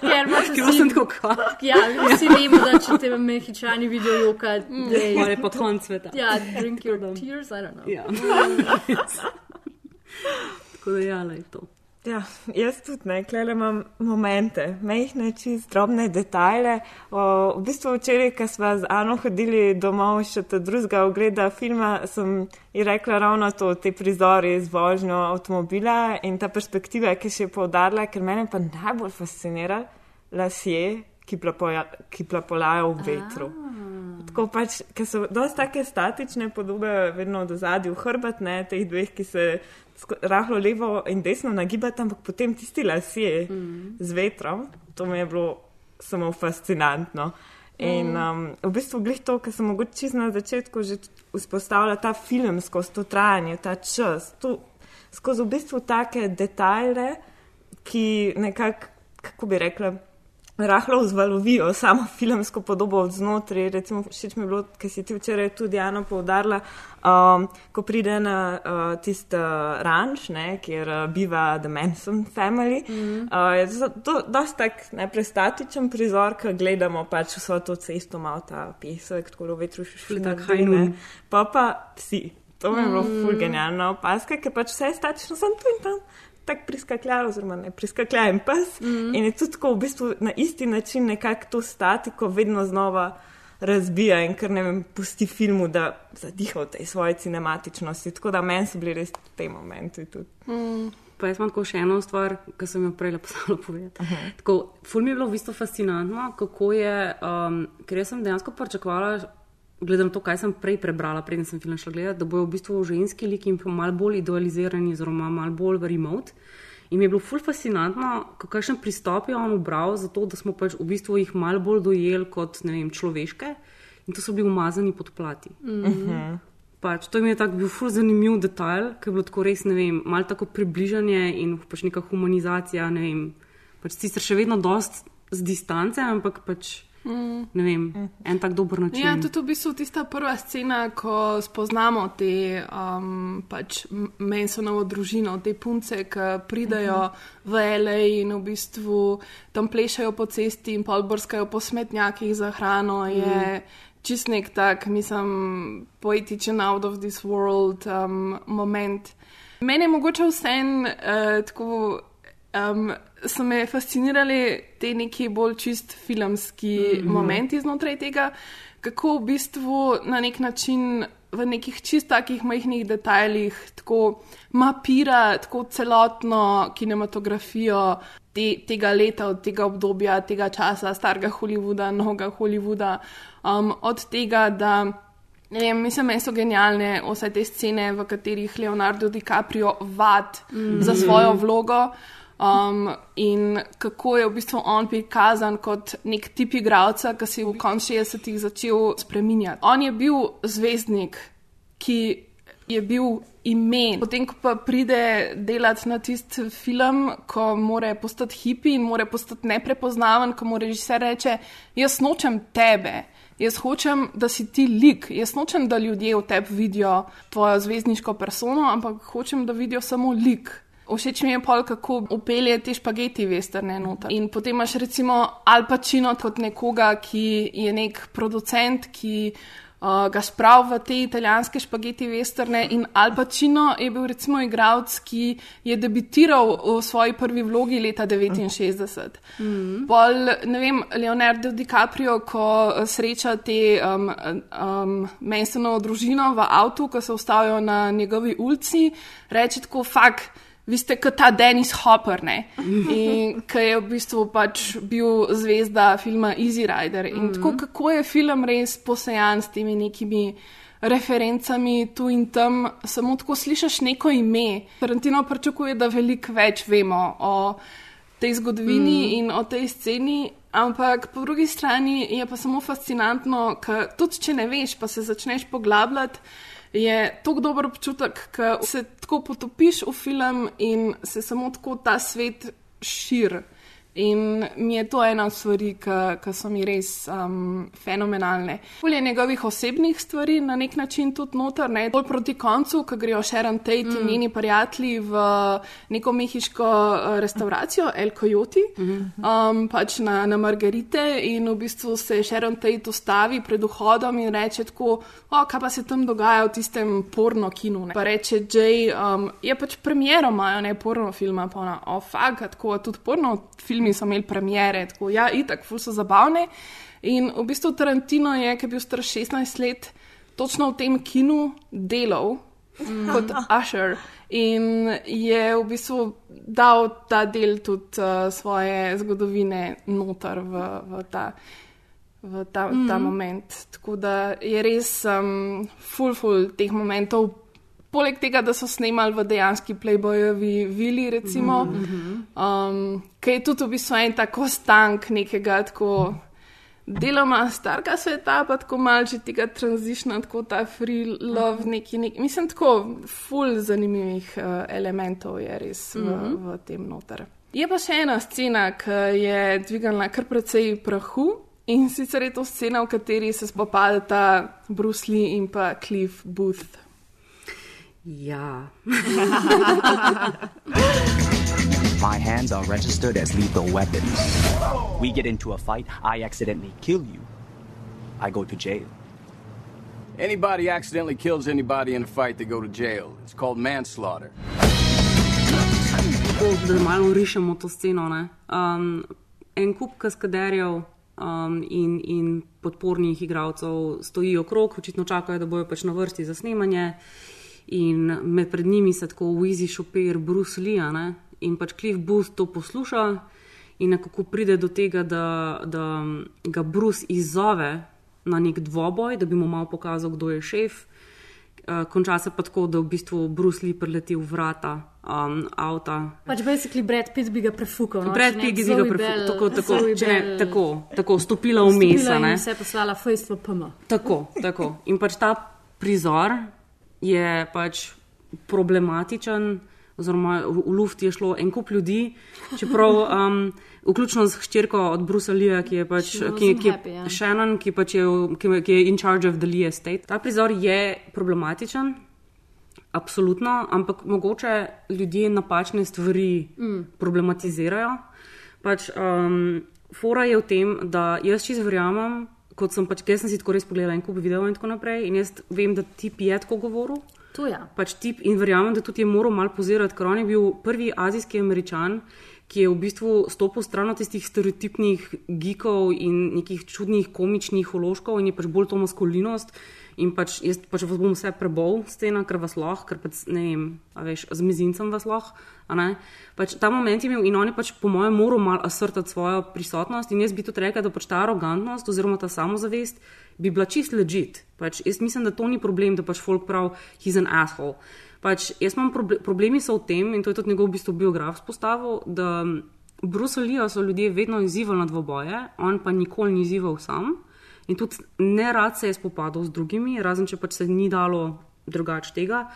Ker <laughs> imaš Ker sem tako kva. Ja, vsi vemo, da če te mehičani vidijo joka, da je to pa konc sveta. Ja, drink your tears, I don't know. Ja. <laughs> tako da ja, le to. Ja, jaz tudi ne, klele imam momente, mehne, čist drobne detajle. O, v bistvu včeraj, ko smo z Ano hodili domov še od drugega ogleda filma, sem ji rekla ravno to, te prizori z vožnjo avtomobila in ta perspektiva, ki še je povdarila, ker mene pa najbolj fascinira lasje, ki, plapoja, ki plapolajo v vetru. Tako pač, ker so dosti take statične podobe, vedno do zadnjih hrbatne, teh dveh, ki se rahlo levo in desno nagibati, ampak potem tisti lasje mm. z vetrom, to mi je bilo samo fascinantno. In mm. um, v bistvu glih to, kar sem mogoče čez na začetku že vzpostavila ta film skozi to trajanje, ta čas, to, skozi v bistvu take detajle, ki nekako, kako bi rekla, rahlo vzvalovijo samo <laughs> filmsko podobo od znotraj. Recimo, všeč mi je bilo, ker si ti včeraj tudi Jana povdarila, um, ko pride na uh, tisti uh, ranč, ne, kjer uh, biva The Manson Family. Mm -hmm. uh, je to dosti tak neprestatičen prizor, ki gledamo pač vso to cesto, malo ta pesek, tako da vetru šli tako hajno. Pa pa psi. To mi je bilo mm. ful genialno opaska, ker pač vse je statično, sem tu in tam tako priskakljal, oziroma ne priskakljal en pes. Mm -hmm. In je tudi tako v bistvu na isti način nekako to statiko vedno znova razbija in kar ne vem, pusti filmu, da zadiha v tej svoji cinematičnosti. Tako da meni so bili res v tem momentu tudi. Mm. Pa jaz imam še eno stvar, ki sem jo prej lepo povedala. Uh -huh. Ful mi je bilo v bistvu fascinantno, kako je, um, ker sem dejansko pričakovala glede na to, kaj sem prej prebrala, preden sem film šla gledati, da bojo v bistvu ženski liki malo bolj idealizirani, oziroma malo bolj remote. In mi je bilo ful fascinantno, kakšen pristop je on ubral za to, da smo pač v bistvu jih malo bolj dojeli kot vem, človeške in to so bili umazani podplati. Mm -hmm. pač, to mi je tako bil ful zanimiv detajl, ker je bilo tako res, ne vem, malo tako približanje in pač neka humanizacija, ne vem, pač sicer še vedno dost z distance, ampak pač Mm. Ne vem, en tak dober način. Ja, tudi v bistvu tista prva scena, ko spoznamo te um, pač Mansonovo družino, te punce, ki pridajo v L.A. in v bistvu tam plešajo po cesti in polborskajo po smetnjakih za hrano, je čist nek tak, mislim, poetičen out of this world um, moment. Mene je mogoče vsem uh, tako. Um, so me fascinirali te neki bolj čist filmski mm Mhm. -hmm. momenti znotraj tega, kako v bistvu na nek način v nekih čist takih majhnih detajlih tako mapira tako celotno kinematografijo te, tega leta, od tega obdobja, tega časa, starega Hollywooda, novega Hollywooda, um, od tega, da. Ne vem, mislim, da so genialne vse te scene, v katerih Leonardo DiCaprio vad mm Mhm. -hmm. za svojo vlogo. Um, in kako je v bistvu on prikazan kot nek tip igralca, ki se je v koncu 60-ih začel spreminjati. On je bil zvezdnik, ki je bil ime. Potem, ko pa pride delati na tisti film, ko mora postati hipi in mora postati neprepoznaven, ko mu režiser reče: Jaz nočem tebe. Jaz hočem, da si ti lik, jaz nočem, da ljudje v tebi vidijo tvojo zvezdniško persono, ampak hočem, da vidijo samo lik. Všeč mi je pol, kako upelje te špageti vesterne noter. In potem imaš recimo Al Pacino kot nekoga, ki je nek producent, ki uh, ga sprav v te italijanske špageti vesterne. In Al Pacino je bil recimo igralec, ki je debitiral v svoji prvi vlogi leta 69. Mhm. Pol, ne vem, Leonardo DiCaprio, ko eh, sreča te um, um, Mansonovo družino v avtu, ko se ustavijo na njegovi ulici, reče tako, fak. Vi ste kot ta Dennis Hopper, ki je v bistvu pač bil zvezda filma Easy Rider. In Mhm. tako, kako je film res posejan s temi nekimi referencami tu in tam, samo tako slišiš neko ime. Tarantino pričakuje, da veliko več vemo o tej zgodovini Mm. in o tej sceni. Ampak po drugi strani je pa samo fascinantno, ker tudi če ne veš, pa se začneš poglabljati, je tako dober občutek, ker se tako potopiš v film in se samo tako ta svet širi. In mi je to ena od stvari, ki so mi res um, fenomenalne. Bolj je njegovih osebnih stvari na nek način tudi noter, ne? bolj proti koncu, ko grejo Sharon Tate mm. in Mm. njeni prijatelji v neko mehiško uh, restauracijo El Coyote, um, pač na, na Margarite in v bistvu se Sharon Tate ustavi pred vhodom in reče tako, o, kaj pa se tam dogaja v tistem porno kinu. Ne? Pa reče Jay, um, je pač premiero imajo, ne porno filma, pa ona, o, fuck, tako tudi porno filmi so imeli premiere, tako, ja, itak, ful so zabavne. In v bistvu Tarantino je, ki je bil star 16 let, točno v tem kinu delal Mm. kot Usher. In je v bistvu dal ta del tudi uh, svoje zgodovine noter v, v ta, v ta, mm. ta Mhm. moment. Tako da je res um, full, full teh momentov. Poleg tega, da so snemali v dejanski Playboyovi vili, recimo, mm -hmm. um, ki je tudi v bistvu en tako stank nekega tako deloma starega sveta, pa tako malce tega tranzitiona, tako ta free love, neki, neki mislim, tako full zanimivih uh, elementov je res v, Mhm. v tem noter. Je pa še ena scena, ki je dvignila kar precej prahu. In sicer je to scena, v kateri se spopadata Bruce Lee in pa Cliff Booth. Ja. My hands are registered as lethal weapons. We get into a fight, I accidentally kill you. I go to jail. Anybody accidentally kills anybody in a fight, they go to jail. It's called manslaughter. Tako, da malo rišemo to sceno. ne. Um, en kup kaskaderjev um, in, in podpornih igralcev stoji okrog, očitno čakajo, da bojo pač na vrsti za snemanje. In med pred njimi se tako Wizi šopir Bruce Lee, ne? in pač Cliff Booth to posluša in nekako pride do tega, da, da ga Bruce izzove na nek dvoboj, da bi mu malo pokazal, kdo je šef. Uh, konča se pa tako, da v bistvu Bruce Lee preleti v vrata um, avta. Pač basically Brad Pitt bi ga prefukal. No, Brad Pitt bi ga prefukal, tako, tako, ne, tako, tako stopila v stopila mesa. in ne. Vse poslala face v PM. Tako, tako. In pač ta prizor je pač problematičen, oziroma v, luft je šlo en kup ljudi, čeprav <laughs> um, vključno z hčerko od Brusa Lija, ki je pač ki, ki happy, ja. Shannon, ki, pač je, ki, ki je in charge of the Lee estate. Ta prizor je problematičen. Absolutno, ampak mogoče ljudje napačne stvari Mm. problematizirajo. Pač, um, fora je v tem, da jaz čisto verjamem, kot sem pač, ker sem si tako res pogledala in kup videov in tako naprej, in jaz vem, da tip je tako govoril. To ja. Pač tip in verjamem, da tudi je moral malo pozirati, ker on je bil prvi azijski američan, ki je v bistvu stopil stran od tistih stereotipnih geekov in nekih čudnih komičnih uložkov in je pač bolj to maskulinost. In pač jaz pač vas bom vse prebol, scena, ker vas lahko, ker pač ne vem, veš, z mizincem vas lahko. Pač ta moment je imel in on je pač po mojem moral malo asrtati svojo prisotnost in jaz bi tudi rekla, da pač ta arogantnost oziroma ta samozavest bi bila čist legit. Pač jaz mislim, da to ni problem, da pač folk prav, he's an asshole. Pač jaz imam proble problemi so v tem in to je tudi njegov v bistvu biograf spostavil, da Bruce Lee so ljudje vedno izzivali na dvoboje, on pa nikoli ni izzival sam. In tudi ne rad se je spopadal z drugimi, razen če pač se ni dalo drugače tega.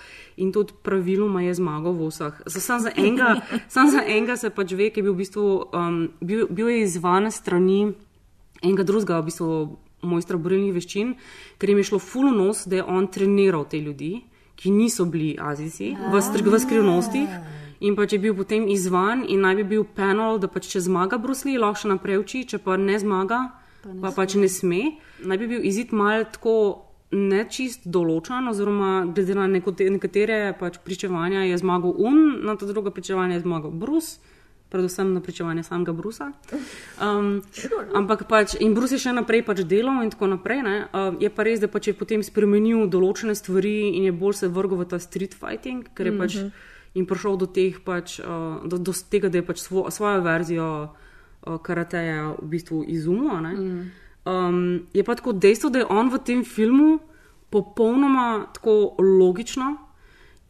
In tudi praviloma je zmagal v vseh. Sam za enega, <laughs> sam za enega se pač ve, ki je bil v bistvu, um, bil, bil je izvan strani enega drugega, v bistvu mojstra borilnih veščin, ker jim je šlo full nos, da je on treniral te ljudi, ki niso bili azijci, v, v skrivnostih. In pač je bil potem izvan in naj bi bil panel, da pač če zmaga Brusli, lahko še naprej uči, če pa ne zmaga, pa, ne pa pač ne sme. Naj bi bil izid mal tako nečist določen, oziroma glede na nekatere pač pričevanja je zmagal Un, na to drugo pričevanje je zmagal Brus. Predvsem na pričevanje samega Brusa. Um, ampak pač, in Brus je še naprej pač delal, in tako naprej. ne. Uh, je pa res, da pač je potem spremenil določene stvari in je bolj se vrgel v ta street fighting, ker je pač Mhm. in prišel do, teh pač, uh, do, do tega, da je pač svo, svojo verzijo karateja v bistvu izumil. Mm. Um, je pa tako dejstvo, da je on v tem filmu popolnoma tako logično.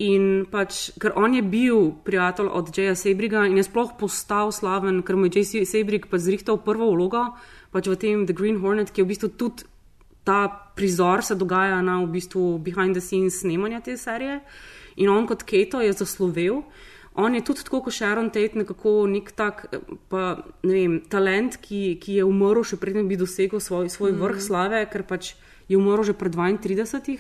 In pač, ker on je bil prijatelj od J.A. Sebriga in je sploh postal slaven, ker mu je J.C. Sebrig pa zrihtal prvo vlogo, pač v tem The Green Hornet, ki je v bistvu tudi ta prizor se dogaja na v bistvu behind the scenes snemanja te serije. In on kot Kato je zaslovel. On je tudi tako kot Sharon Tate, nekako nek tak eh, pa, ne vem, talent, ki, ki je umrl, še preden bi dosegel svoj, svoj Mhm. vrh slave, ker pač je umrl že pred 32.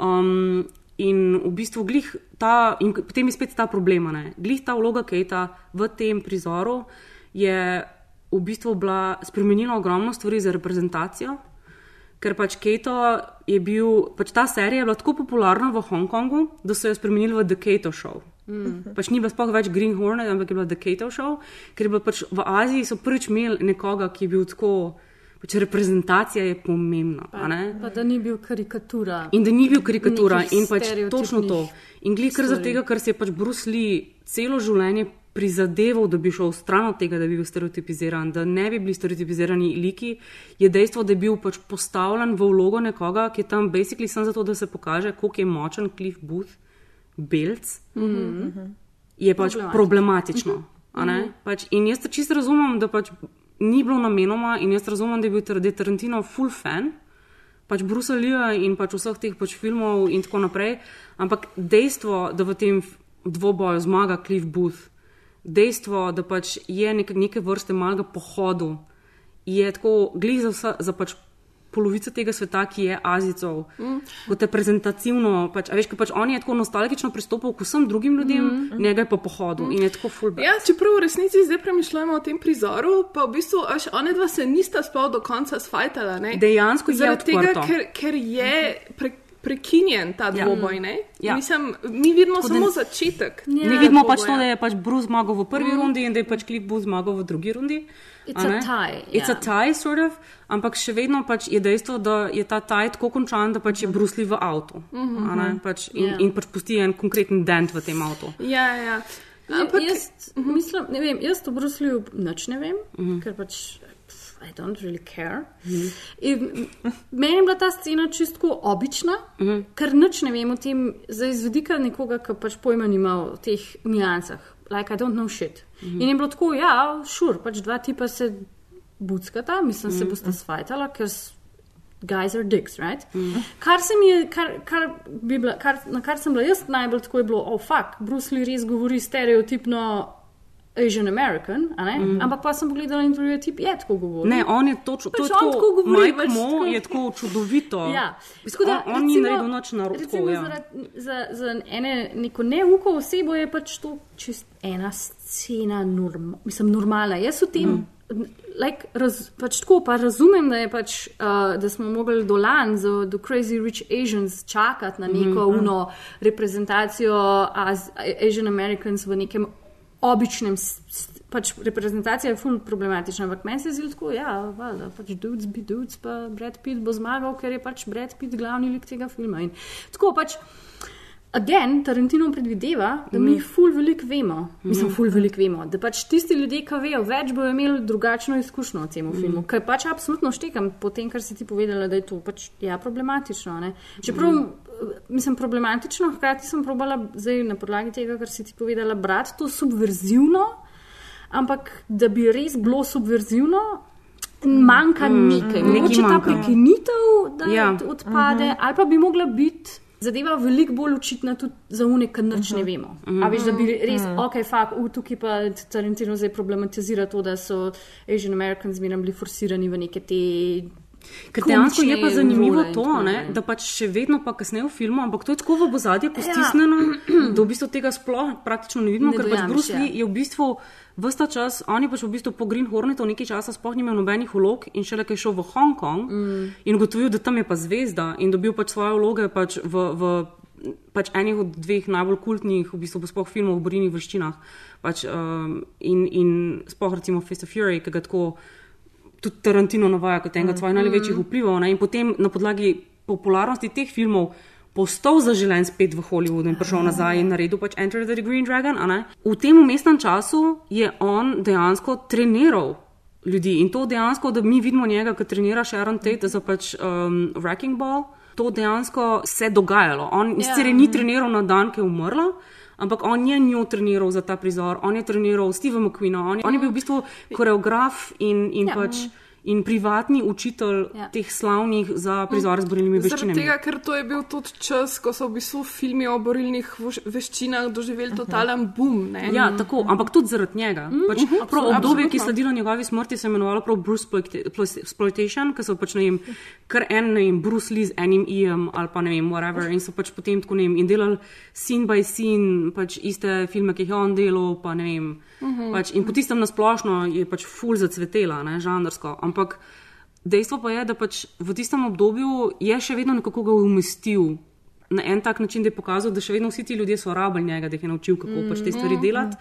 Um, in v bistvu glih ta, in potem je spet ta problem, ne. glih ta vloga Kejta v tem prizoru je v bistvu bila spremenila ogromno stvari za reprezentacijo. Ker pač Keto je bil, pač ta serija je bila tako popularna v Hongkongu, da so jo spremenili v The Keto Show. Mm. Pač ni bila sploh več Green Hornet, ampak je bila The Keto Show, ker je bila pač v Aziji so prvič imeli nekoga, ki je bil tako, pač reprezentacija je pomembna. a ne. Pa da ni bil karikatura. In da ni bil karikatura in pač točno to. In glih kar zaradi tega, ker se je pač Bruce Lee celo življenje prizadeval, da bi šel stran od tega, da bi bil stereotipiziran, da ne bi bili stereotipizirani liki, je dejstvo, da je bil pač postavljen v vlogo nekoga, ki je tam basically samo zato, da se pokaže, koliko je močen Cliff Booth, belc, Mhm. je pač Problematično. problematično. a ne? Mhm. Pač, in jaz to čisto razumem, da pač ni bilo namenoma, in jaz razumem, da je bil da je Tarantino full fan pač Brusa Lija in pač vseh teh pač filmov in tako naprej. Ampak dejstvo, da v tem dvoboju zmaga Cliff Booth, dejstvo, da pač je nek, neke vrste malega pohodu, je tako glih za, vsa, za pač polovico tega sveta, ki je Azicov, Mm. kot reprezentativno. Pač, veš, pač on je tako nostalgično pristopil k vsem drugim ljudem, Mm. mm. njega je pa pohodu mm. in je tako full bad. Ja, čeprav v resnici zdaj premišljamo o tem prizoru, pa v bistvu, až one dva se nista sploh do konca sfajtala. Ne? Dejansko je Zaradi tega, odprto. ker, ker je pre, prekinjen ta Ja. dvoboj. Ne? Ja. Mislim, mi vidimo Tako da- samo začetek. Ja, Mi vidimo pač to, da je pač Bruce zmagal v prvi Mm. mm. rundi in da je pač Cliff Booth zmagal v drugi rundi. It's a a tie, It's ja. a tie, sort of, ampak še vedno pač je dejstvo, da je ta tie tako končan, da pač je Bruce Lee v avtu. Mhm. a ne, Pač in, Ja. in pač pusti en konkreten dent v tem avtu. Ja, ja. Ampak jaz mislim, ne vem, jaz o Bruslju nič ne vem, Mhm. ker pač. I don't really care. In meni je bila ta scena čisto obična, Mhm. ker nič ne vem o tem, za izvedika nekoga, ki pač pojma nima o teh niansah. Like, I don't know shit. Mhm. In je bilo tako, ja, šur, pač dva tipa se buckata, mislim, se Mhm. bosta svajtala, ker guys are dicks, right? Mm. Kar se mi je, kar, kar bi bila, kar, na kar sem bila jaz najbolj tako je bilo, oh, fuck, Bruce Lee res govori stereotipno. Asian American, mm. ampak pa sem pogledala intervjuje, tip je tako govoril. Ne, on je točno pač to, on tako govori. Mike pač Mo tako- je tako čudovito. <laughs> Ja, Tako da, on, on ni naredil nič narobe. Recimo, Ja. zaradi- za, za ene, neko neuko osebo je pač to čist ena scena, norm, mislim, normalna. Jaz v tem. Mm. Like, raz, pač tako pa razumem, da, pač, uh, da smo mogli dolan za The Crazy Rich Asians čakati na neko mm. uno reprezentacijo Az, Asian Americans v nekem običnem. Pač reprezentacija je ful problematična, ampak meni se zdi tako, ja, valjda, pač dudes be dudes, pa Brad Pitt bo zmagal, ker je pač Brad Pitt glavni lik tega filma. In tako pač, again, Tarantino predvideva, da mi Mhm. ful veliko vemo, mislim, Mhm. ful veliko vemo, da pač tisti ljudje, ki vejo več, bodo imeli drugačno izkušnjo o tem Mhm. filmu, ker pač absolutno štekam po tem, kar si ti povedala, da je to pač ja, problematično. Ne? Čeprav, Mhm. Mislim, problematično, hkrati sem probala zdaj na podlagi tega, kar si ti povedala, brati to subverzivno, ampak da bi res bilo subverzivno. Manjka Mm, nekaj, nekaj mogoče ta manjka. prekinitev, da Ja. odpade, Mhm. ali pa bi mogla biti zadeva veliko bolj očitna tudi za une, ker nič ne vemo. Mhm. A veš, da bi res, Mhm. ok, fakt, v tukaj pa Tarantino zdaj problematizira to, da so Asian Americans zmeraj bili forsirani v neke te. Ker dejansko je pa zanimivo to, ne, da pač še vedno, pa kasneje v filmu, ampak to je tako v ozadje Ja. postisnjeno, <clears throat> da v bistvu tega sploh praktično ne vidimo, Ne ker pač Bruce ja. Lee je v bistvu vsta čas, on je pač v bistvu po Green Hornetu nekaj časa sploh ni imel nobenih vlog in šele kaj šel v Hongkong Mm. in ugotovil, da tam je pa zvezda in dobil pač svoje vloge pač v. v Pač enih od dveh najbolj kultnih, v bistvu, sploh filmov v borilnih vrščinah. Pač, um, in, in sploh recimo Fist of Fury, ki ga tako tudi Tarantino navaja kot enega Mm. svojih največjih vplivov. Ne? In potem na podlagi popularnosti teh filmov postal zaželen spet v Hollywoodu in prišel nazaj in naredil pač Enter the Green Dragon. V tem umestnem času je on dejansko treniral. Ljudi. In to dejansko, da mi vidimo njega, ki trenira Sharon Tate za pač um, Wrecking Ball, to dejansko se je dogajalo. On Ja. sicer je ni treniral na dan, ki je umrla, ampak on je njo treniral za ta prizor, on je treniral Steva McQueena, on je, on je bil v bistvu koreograf in, in, Ja. pač, in privatni učitelj Ja. teh slavnih za prizor z borilnimi Zaradi veščinami. tega, ker to je bil tudi čas, ko so v bistvu filmi o borilnih veščinah doživeli totalen boom. Ne? Ja, tako, ampak tudi zaradi njega. Mm, Pač, mhm, prav absolutno. obdobje, ki je sledilo njegovi smrti, se je imenovalo prav Bruce Exploitation, ki so pač ne vem, kar en, ne vem, Bruce Lee z enim ijem ali pa ne vem, whatever, in so pač potem tako ne vem, in delali scene by scene, pač iste filme, ki jih je on delal, pa ne vem. Mhm. Pač, in po tistem nasplošno je pač full zacvetela, ne, žanrsko. Ampak dejstvo pa je, da pač v tistem obdobju je še vedno nekako ga umestil. Na en tak način, da je pokazal, da še vedno vsi ti ljudje so rabili njega, da jih je naučil, kako pač te stvari Mhm. delati.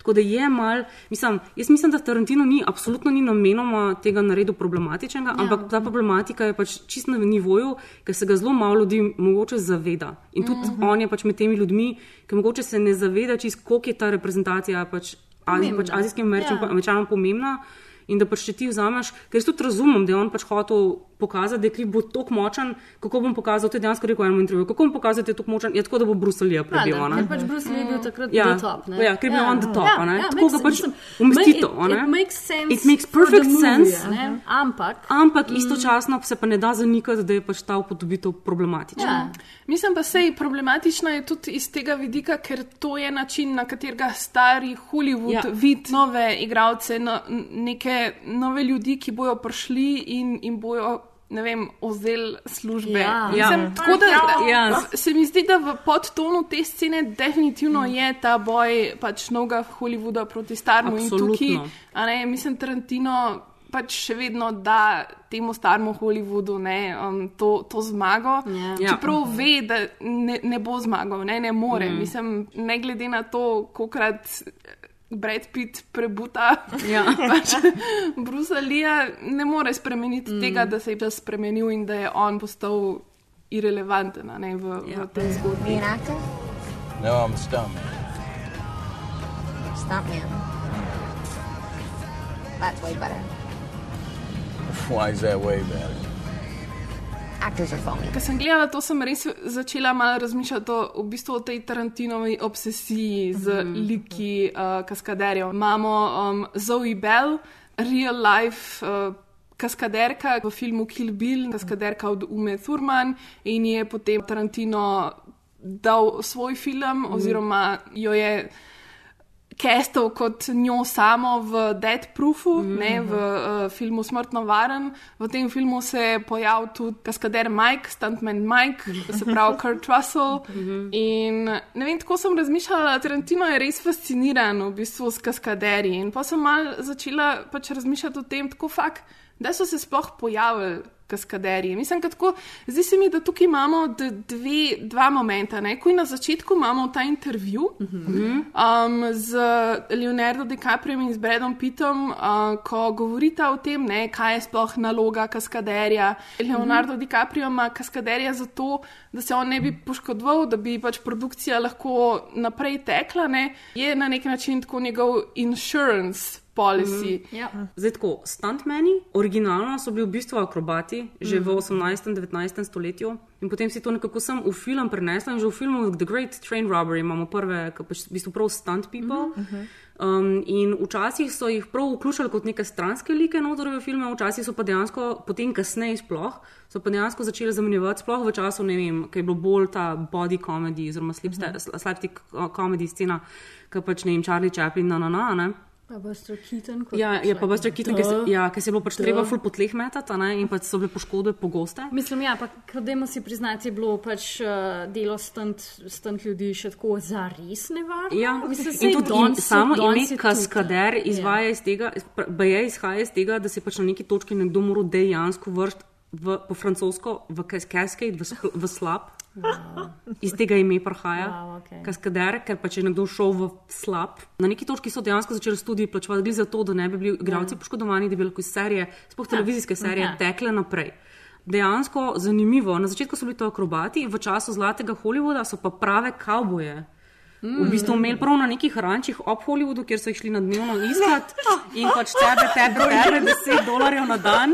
Tako da je mal, mislim, jaz mislim, da Tarantino ni, absolutno ni namenoma tega naredil problematičnega, ja. ampak ta problematika je pač čist na nivoju, ker se ga zelo malo ljudi mogoče zaveda. In tudi mm -hmm. on je pač med temi ljudmi, ki mogoče se ne zaveda čist, koliko je ta reprezentacija pač, Azi, Pomembna. pač azijskim američanom ja. američanom pomembna. In da pač če ti vzameš, ker jaz tudi razumem, da je on pač hotel pokazati, da je klip bo tako močen, kako bom pokazal, to je dejansko rekel v enem intervjuju, kako bom pokazal, da je tako močen, je tako, da bo Bruselija prebil. Ja, ker pač Bruce Lee je bil takrat Ja, top. Ne? ja, ker je bil on the top, a ne. Tako makes ga pač umesti to, it-. It makes sense. It makes perfect movie, sense. ne. Ampak. Ampak istočasno se pa ne da zanikati, da je pač ta upodobitev problematična. Ja. Mislim pa, da je problematična je tudi iz tega vidika, ker to je način, na katerega stari Hollywood Ja. ja. vidi nove igralce, no, neke nove ljudi, ki bojo prišli in, in bojo. Ne vem, ozel službe. Ja. Mislim, Ja. tako da Ja. se mi zdi, da v podtonu te scene definitivno je ta boj pač novega Hollywooda proti staremu in Absolutno. tukaj, a ne, mislim, Tarantino pač še vedno da temu staremu Hollywoodu ne, um, to, to zmago. Ja. Čeprav ve, da ne, ne bo zmagal, ne, ne more. Mm. Mm. Mislim, ne glede na to, kolikrat Brad Pitt prebuta Ja. <laughs> pač Brusa Lija, ne more spremeniti mm. tega, da se je čas spremenil in da je on postal irrelevanten a ne, v, ja. v tej zgodbi. Actor? No, I'm a stuntman. Stuntman. That's way better. Why is that way better? Actors are phony. Ko sem gledala to, sem res začela malo razmišljati o, v bistvu o tej Tarantinovi obsesiji z mm -hmm. liki uh, kaskaderjev. Imamo um, Zoe Bell, real life. Uh, kaskaderka v filmu Kill Bill, kaskaderka od Ume Thurman in je potem Tarantino dal svoj film, oziroma jo je kestov kot njo samo v Dead Proofu, mm -hmm. ne, v uh, filmu Smrtno varen. V tem filmu se je pojavil tudi kaskader Mike, stuntman Mike, se pravi Kurt Russell. Mm -hmm. In ne vem, tako sem razmišljala, Tarantino je res fasciniran v bistvu s kaskaderji. In pa sem mal začela pač razmišljati o tem, tako fakt, da so se sploh pojavili kaskaderji. Mislim, tako, zdi se mi, da tukaj imamo dve, dva momenta. Ne? Ko na začetku imamo ta intervju uh -huh. um, z Leonardo DiCaprio in z Bradom Pittom, uh, ko govorita o tem, ne, kaj je sploh naloga kaskaderja. Leonardo uh -huh. DiCaprio ima kaskaderja zato, da se on ne bi poškodoval, da bi pač produkcija lahko naprej tekla. Ne? Je na nek način tako njegov insurance policy. Mm, ja. Zdaj, tako, stuntmeni, originalno so bili v bistvu akrobati, že mm. v 18. in 19. stoletju. In potem si to nekako sem v film prenesla in že v filmu The Great Train Robbery imamo prve, ki pač v bistvu prav stunt people. Mm -hmm. um, in včasih so jih prav vključili kot neke stranske like notorje v filme, včasih so pa dejansko, potem kasneje sploh, so pa dejansko začeli zamenjevati, sploh v času, ne vem, kaj je bilo bolj ta body comedy oziroma slapstick mm -hmm. comedy scena, ki pač ne vem, Charlie Chaplin, na na na. na Pa Keaton. Ja, je pa Buster Keaton, ki se, ja, ki se je bilo pač treba ful po tleh metati ne, in pač so bile poškodbe pogoste. Mislim, ja, pa kdajmo si priznati, je bilo pač uh, delo stunt ljudi še tako zares nevarno. Ja, Mislim, in tudi don, in samo ime kaskader izvaja ja. iz tega, je izhaja iz tega, da se pač na neki točki nekdo mora dejansko vršiti po francosko v cascade, v, v slab. Wow. Iz tega ime prihaja, wow, okay. kaskader, ker pa če je nekdo šel v slab. Na neki točki so dejansko začeli študije plačevati za to, da ne bi bili igralci yeah. poškodovani, da bi lahko serije, sploh ja. televizijske serije, yeah. tekle naprej. Dejansko zanimivo. Na začetku so bili to akrobati, v času zlatega Hollywooda so pa prave kavboje. Mm. V bistvu imeli prav na nekih rančih ob Hollywoodu, kjer so šli na dnevno iskat in pač tebe, tebe, tebe, 10 dolarjev na dan.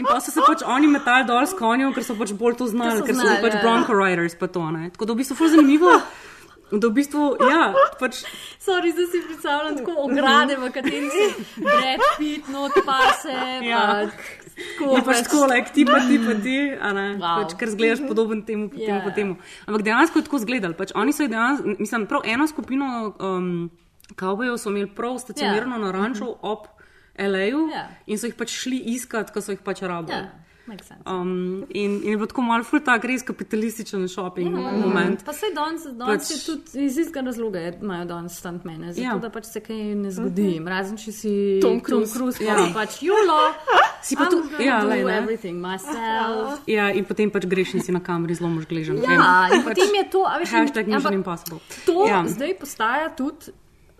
In pa so se pač oni metali dol s konjem, ker so pač bolj to znali, ker so, ker so pač ja. Bronco Riders. Pa to, tako da v bistvu je zanimivo. Da v bistvu, ja, pač. Sorry, zdaj si predstavljam tako ograde, v katerih se Brad Pitt, not pa se. Ja. Tako je pač tako, like, ti pa ti pa ti, wow. pač, ker zgledaš podoben temu, potem yeah. po temu. Ampak dejansko je tako zgledal. Pač, oni so dejansko, mislim, prav eno skupino um, kavbojev so imeli prav stacionirano yeah. na ranču ob L.A.U. Yeah. in so jih pač šli iskat, ko so jih pač rabili. Yeah. Um, in, in je bilo tako malo, ful tak res kapitalističen shopping mm -hmm. moment. Pa se danes, danes pač, tudi iz istega razloga imajo danes stuntmene, zato ja. da pač se kaj ne zgodi. Mm -hmm. Razen če si Tom Cruise, Tom Cruise ja. pač julo. Si pa tu, ja, le, everything myself. Ja, in potem pač greš in si na kameri zelo mož gležen. Ja, in potem je to, a veš, hashtag mission impossible. To ja. zdaj postaja tudi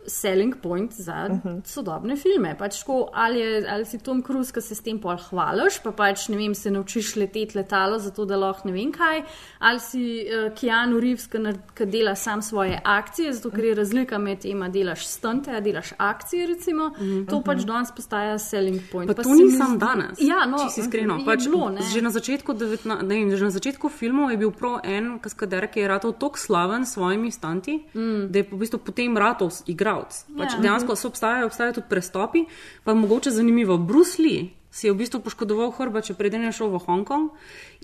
selling point za uh mhm. -huh. sodobne filme. Pač tako, ali, je, ali si Tom Cruise, ki se s tem pol hvališ, pa pač ne vem, se naučiš leteti letalo, zato da lahko ne vem kaj, ali si uh, Keanu Reeves, ki dela sam svoje akcije, zato ker je razlika med tem, da delaš stunte, da delaš akcije. Recimo, uh mhm. -huh. To pač danes postaja selling point. Pa pa to ni samo danes. Ja, no, če si iskreno. Pač, bilo, že, na začetku, devetna, ne, že na začetku filmov je bil prav en kaskader, ki je ratov tako slaven s svojimi stanti, mm. da je v bistvu potem ratov igral igralec. Pač ja. Dejansko so obstajajo, obstajajo tudi prestopi. Pa mogoče zanimivo, Bruce Lee si je v bistvu poškodoval hrba, če preden je šel v Hongkong.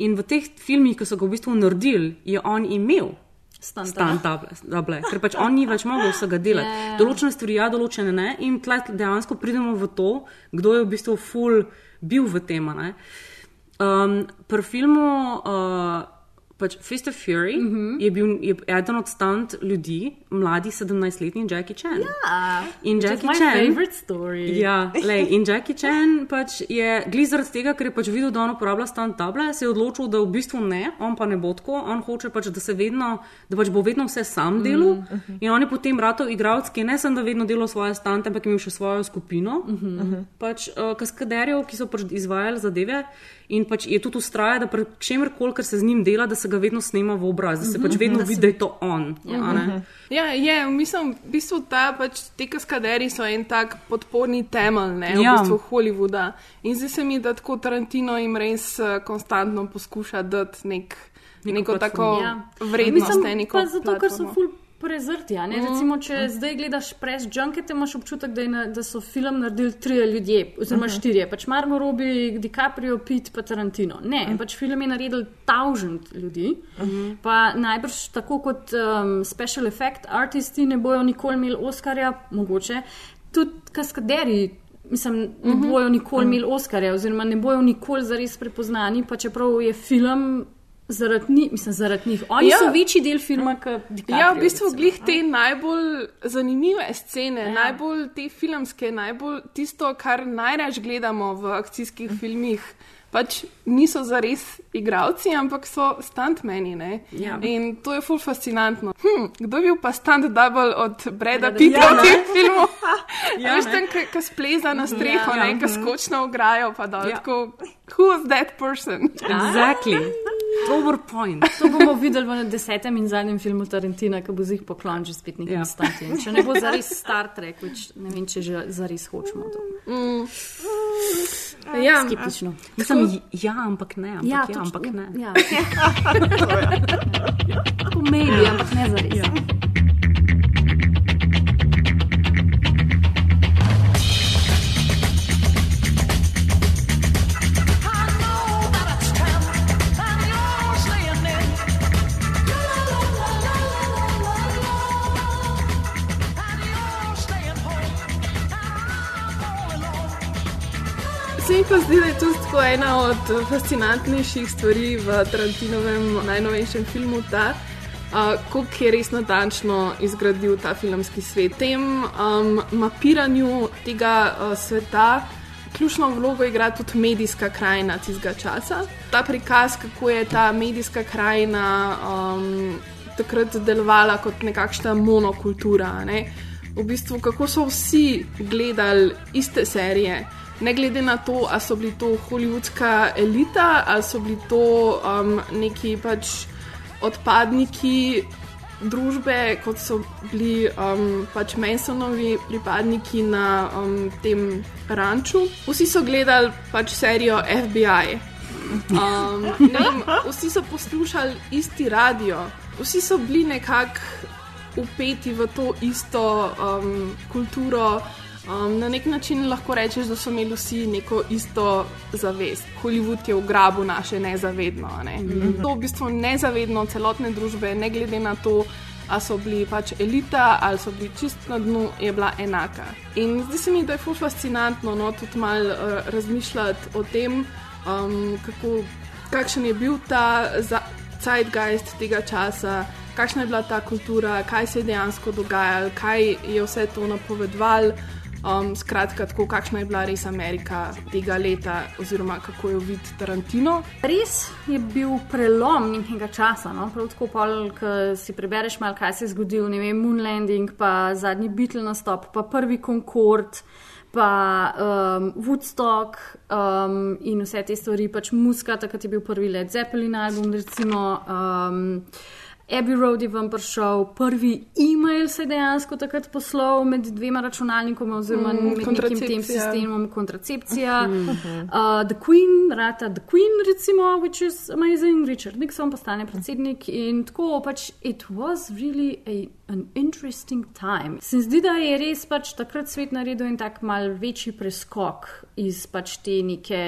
In v teh filmih, ki so ga v bistvu naredili, je on imel. Stand-up, ker pač on ni več mogel vsega delati. Yeah. Ja. Določene stvari, ja, določene ne, in tleh dejansko pridemo v to, kdo je v bistvu full bil v tem. Um, pri filmu uh, pač Fist of Fury mm -hmm. je bil je eden od stand ljudi, mladi 17-letni Jackie Chan. Ja, in Jackie Chan. Favorite story. Ja, <laughs> lej, in Jackie Chan pač je glizar tega, ker je pač videl, da on uporablja stand table, se je odločil, da v bistvu ne, on pa ne bo tako, on hoče pač, da se vedno, da pač bo vedno vse sam delal. Mm -hmm. In on je potem ratov igralec, ki ne sem, da vedno delal svoje stante, ampak imel še svojo skupino, mm -hmm. pač uh, kaskaderjev, ki so pač izvajali zadeve. In pač je tudi ustraja, da pri čemer koli, kar se z njim dela, da se ga vedno snema v obraz, da se pač vedno mhm. vidi, da je to on. Ja, ja je, mislim, v bistvu ta, pač, te kaskaderi so en tak podporni temelj ne, ja. v bistvu Hollywooda. In zdi se mi, da tako Tarantino jim res uh, konstantno poskuša dati nek, neko, neko tako ja. vrednost. Mislim, zato, ker so ful prezrti. Mhm. Recimo, če zdaj gledaš Press Junket, imaš občutek, da, na, da so film naredili trije ljudje, oziroma Mhm. štirje. Pač Margot Robbie, DiCaprio, Pitt pa Tarantino. Ne, pač film je naredil tausend ljudi. Pa najbrž tako kot um, special effect artisti ne bojo nikoli imeli Oscarja, mogoče tudi kaskaderi. Mislim, ne Mhm. bojo nikoli Mhm. imeli Oscarja, oziroma ne bojo nikoli zares prepoznani, pa čeprav je film zaradi njih, mislim, zaradi njih. Oni Ja. so večji del filma, kot DiCaprio. Ja, v bistvu glih no. te najbolj zanimive scene, ja. najbolj te filmske, najbolj tisto, kar najraž gledamo v akcijskih filmih. Pač niso zares igravci, ampak so stuntmeni. ne. Ja. In to je ful fascinantno. Hm, kdo je bil pa stunt double od Breda Pitta Pitta, v tem ne? <laughs> filmu? <laughs> Ja, Veš, ne. tam, ki spleza na streho, Ja, ja, ja. ki skoči na ograjo, pa dol. Ja. Tako, who's that person? Exactly. Dober point. To bomo videli v desetem in zadnjem filmu Tarantina, ki bo zih poklon že spet nekaj Ja. ja. Če ne bo zares Star Trek, which ne vem, če že zares hočemo. To. Mm. Ja, Skeptično. Mislim, ja, ampak ne. Ampak ja, ja, ampak ne. Ja. Tako maybe, ampak ne zares. Ja. Se mi pa zdi, da je to tako ena od fascinantnejših stvari v Tarantinovem najnovejšem filmu, ta, uh, kako je res natančno izgradil ta filmski svet. Tem um, mapiranju tega uh, sveta ključno vlogo igra tudi medijska krajina tistega časa. Ta prikaz, kako je ta medijska krajina um, takrat delovala kot nekakšna monokultura. Ne? V bistvu, kako so vsi gledali iste serije. Ne glede na to, ali so bili to holivudska elita, ali so bili to um, neki pač odpadniki družbe, kot so bili um, pač Mansonovi pripadniki na um, tem ranču. Vsi so gledali pač serijo FBI. Um, vem, vsi so poslušali isti radio, vsi so bili nekako upeti v to isto um, kulturo. Um, na nek način lahko rečeš, da so imeli vsi neko isto zavest. Hollywood je ugrabil naše nezavedno. Ne? Mm -hmm. To v bistvu nezavedno celotne družbe, ne glede na to, ali so bili pač elita ali so bili čist na dnu, je bila enaka. In zdi se mi, da je ful fascinantno no, tudi malo uh, razmišljati o tem, um, kako, kakšen je bil ta zeitgeist tega časa. Kakšna je bila ta kultura, kaj se je dejansko dogajalo, kaj je vse to napovedovalo, Um, skratka, tako, kakšna je bila res Amerika tega leta, oziroma kako jo vidi Tarantino. Res je bil prelom nekega časa. No? Prav tako, ko si prebereš malo, kaj se je zgodilo, ne vem, Moon Landing, pa zadnji Beatle nastop, pa prvi Concord. Pa um, Woodstock um, in vse te stvari, pač muska, takrat je bil prvi Led Zeppelin album, recimo um, Abbey Road je vam prišel, prvi e-mail se je dejansko takrat poslal med dvema računalnikoma, oziroma Mm, mm, med nekim tem sistemom, kontracepcija. Mhm. Uh, The Queen, rata The Queen, recimo, which is amazing, Richard Nixon postane predsednik in tako pač. It was really a, an interesting time. Se mi zdi, da je res pač takrat svet naredil en tak mal večji preskok iz pač te neke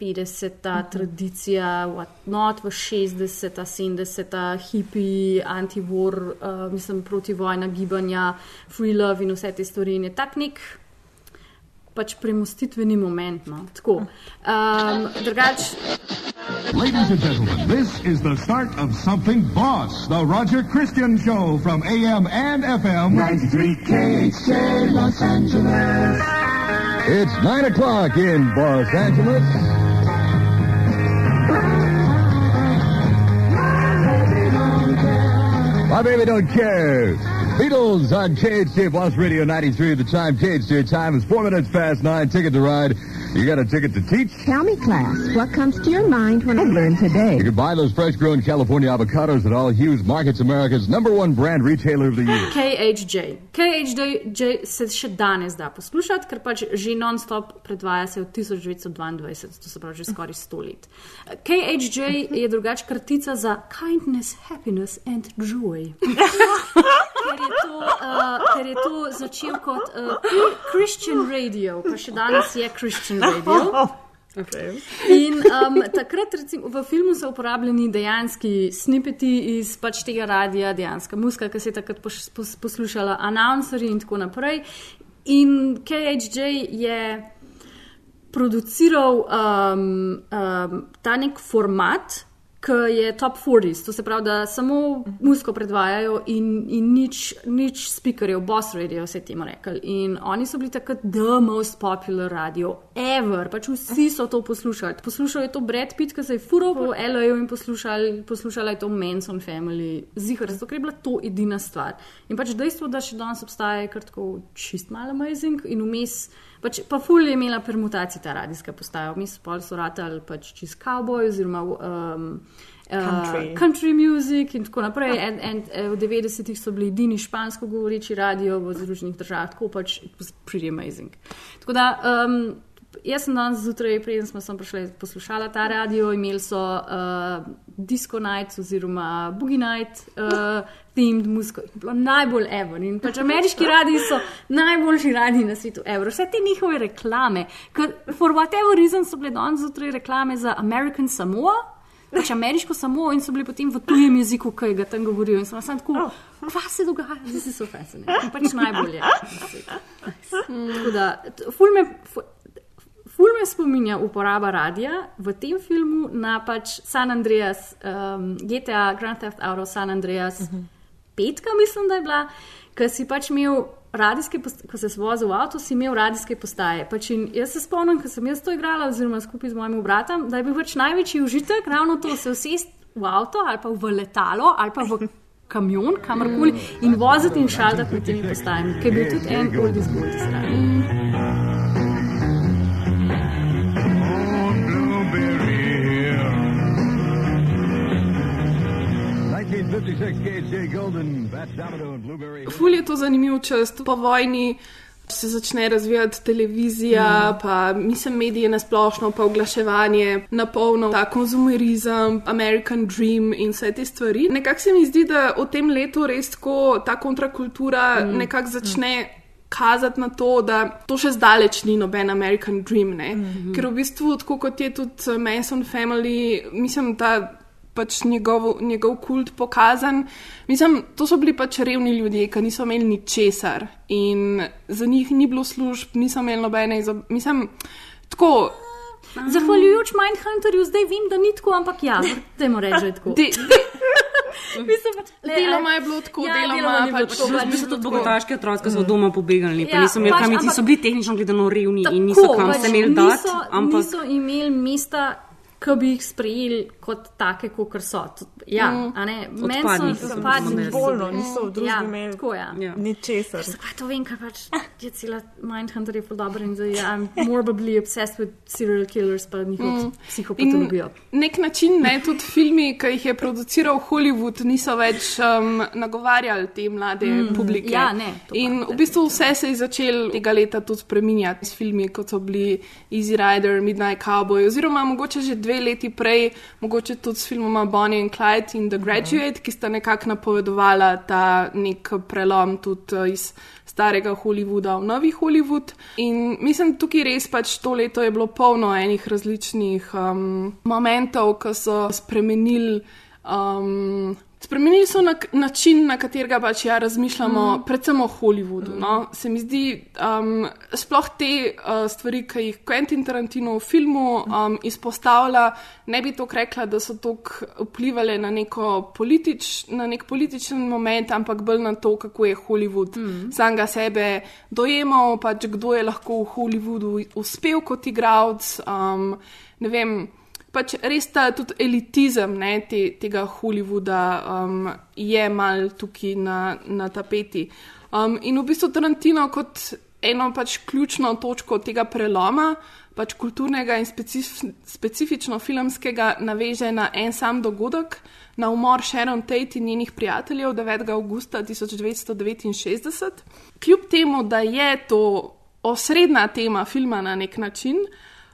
50-ta Mhm. tradicija, whatnot v 60-ta, 70-ta, hipi, anti-war, uh, mislim, protivojna gibanja, free love in vse te stvari. In je tak nek pač premustitveni moment. No. Tako. Um, drugač, Ladies and gentlemen, this is the start of something boss, the Roger Christian Show from AM and FM. 93 KHJ Los Angeles. It's 9 o'clock in Los Angeles. My baby don't care. Beatles on KHJ Boss Radio 93 at the time. KHJ time is 4 minutes past 9. Ticket to ride. You got a ticket to teach? Tell me, class, what comes to your mind when I learn today? You can buy those fresh grown California avocados at all Hughes Markets, America's number one brand retailer of the year. KHJ. KHJ se še danes da poslušati, ker pač že non-stop predvaja se od 1922, to se pravi že skoraj 100 let. KHJ je drugače kratica za kindness, happiness and joy. <laughs> ker je to začel kot uh, Christian Radio, pa še danes je Christian Radio. <laughs> Okay. In um, takrat, recimo, v filmu so uporabljeni dejanski snippeti iz pač tega radia, dejanska muska, ki se je takrat pos, pos, poslušala, announceri in tako naprej. In KHJ je produciral um, um, ta nek format, ki je top 40, to se pravi, da samo muziko predvajajo in, in nič, nič speakerjev, boss radio, vse temu rekli. In oni so bili takrat the most popular radio ever, pač vsi so to poslušali. Poslušal je to Brad Pitt, ki se je fural po LA-ju in poslušal, poslušala je to Manson Family, zihar, zato ker je bila to edina stvar. In pač dejstvo, da še danes obstaja, je kar tako čist malo amazing in vmes. Pač, pa ful je imela permutacije ta radijska postaja, mi smo so ratali pač čez cowboy oziroma um, Country. Uh, country music in tako naprej. En, en, en, v 90-ih so bili edini špansko govoreči radio v Združenih državah, tako pač pretty amazing. Tako da, um, jaz sem danes zjutraj, preden smo sem prišli poslušala ta radio, imeli so uh, Disco Night oziroma Boogie Night. Uh, Themed muziko je bilo najbolj evo. In pač ameriški radiji so najboljši radiji na svetu, evo. Vse te njihove reklame, ker for whatever reason so bile danes zjutraj reklame za American Samoa, pač ameriško samo in so bili potem v tujem jeziku, ki ga tam govorijo. In sem samo tako, kaj se dogaja, zdaj si so fascinirani. Pač najbolje. Tako da, ful me. Ful, Ful me spominja uporaba radia v tem filmu na pač San Andreas, um, GTA Grand Theft Auto San Andreas, uh -huh. Petka, mislim, da je bila, ker si pač imel radijske, post- ko se vozil v avto, si imel radijske postaje. Pač jaz se spomnim, ko sem jaz to igrala, oziroma skupaj z mojim bratom, da je bil pač največji užitek ravno to, se usesti v avto ali pa v letalo ali pa v kamion, kamorkoli in voziti in šaltati med temi postajami, ki je bil tudi en izgod stran. Ful je to zanimiv čas, po vojni se začne razvijati televizija, mm. pa mislim medije nasplošno, pa oglaševanje, na polno ta konzumerizem, American Dream in vse te stvari. Nekako se mi zdi, da v tem letu res tako ta kontrakultura mm. nekako začne. Mm. Kazati na to, da to še zdaleč ni noben American Dream. Mm -hmm. Ker v bistvu, tako kot je tudi Manson Family, mislim, da pač njegov, njegov kult pokazan. Mislim, to so bili pač revni ljudje, ki niso imeli ničesar in za njih ni bilo služb, niso imeli nobene izob... Mislim, tako. Zahvaljujoč Mindhunterju zdaj vem, da ni tako, ampak ja, temu reče tako. <laughs> De, de, <laughs> Mislim, pač, le, deloma je bilo tako, ja, deloma ni bilo pač. tako, pač Mi so tudi bogataški otroci, ki so od doma pobegnili, pa Ja, niso imeli pač, kam iti, so bili tehnično gledano revni in niso kam se imeli dati. Ampak niso imeli mesta, ki bi jih sprejeli kot take, kot so. Ja, Mm. a ne, meni so odpadni. simbolno, niso v družbi ja, imeli Tako ja. Ja. ničesar. Zakaj to vem, ker pač je cela Mindhunter je ful dobro in zdaj I'm morbidly obsessed with serial killers pa njihovo Mm. psihopatologijo. Nek način, ne, tudi filmi, ki jih je produciral Hollywood, niso več um, nagovarjali te mlade Mm, publike. ja, ne, to pa, In v bistvu vse se je začelo tega leta tudi spreminjati s filmi, kot so bili Easy Rider, Midnight Cowboy, oziroma mogoče že dve leti prej, mogoče tudi s filmoma Bonnie and Clyde in The Graduate, ki sta nekako napovedovala ta nek prelom tudi uh, iz starega Hollywooda v novi Hollywood. In mislim, tukaj res pač to leto je bilo polno enih različnih um, momentov, ki so spremenili. Um, Spremenili so na, način, na katerega pač ja razmišljamo, mm. predvsem o Hollywoodu. Mm. No? Se mi zdi, um, sploh te uh, stvari, ki jih Quentin Tarantino v filmu um, izpostavlja, ne bi tako rekla, da so tako vplivali na, politič, na nek političen moment, ampak bolj na to, kako je Hollywood mm. samega sebe dojemal, pač kdo je lahko v Hollywoodu uspel kot igralec. Um, ne vem pač res ta tudi elitizem ne, te, tega Hollywooda um, je mal tukaj na, na tapeti. Um, in v bistvu Tarantino kot eno pač ključno točko tega preloma, pač kulturnega in specif, specifično filmskega, naveže na en sam dogodek, na umor Sharon Tate in njenih prijateljev 9. augusta 1969. Kljub temu, da je to osrednja tema filma na nek način,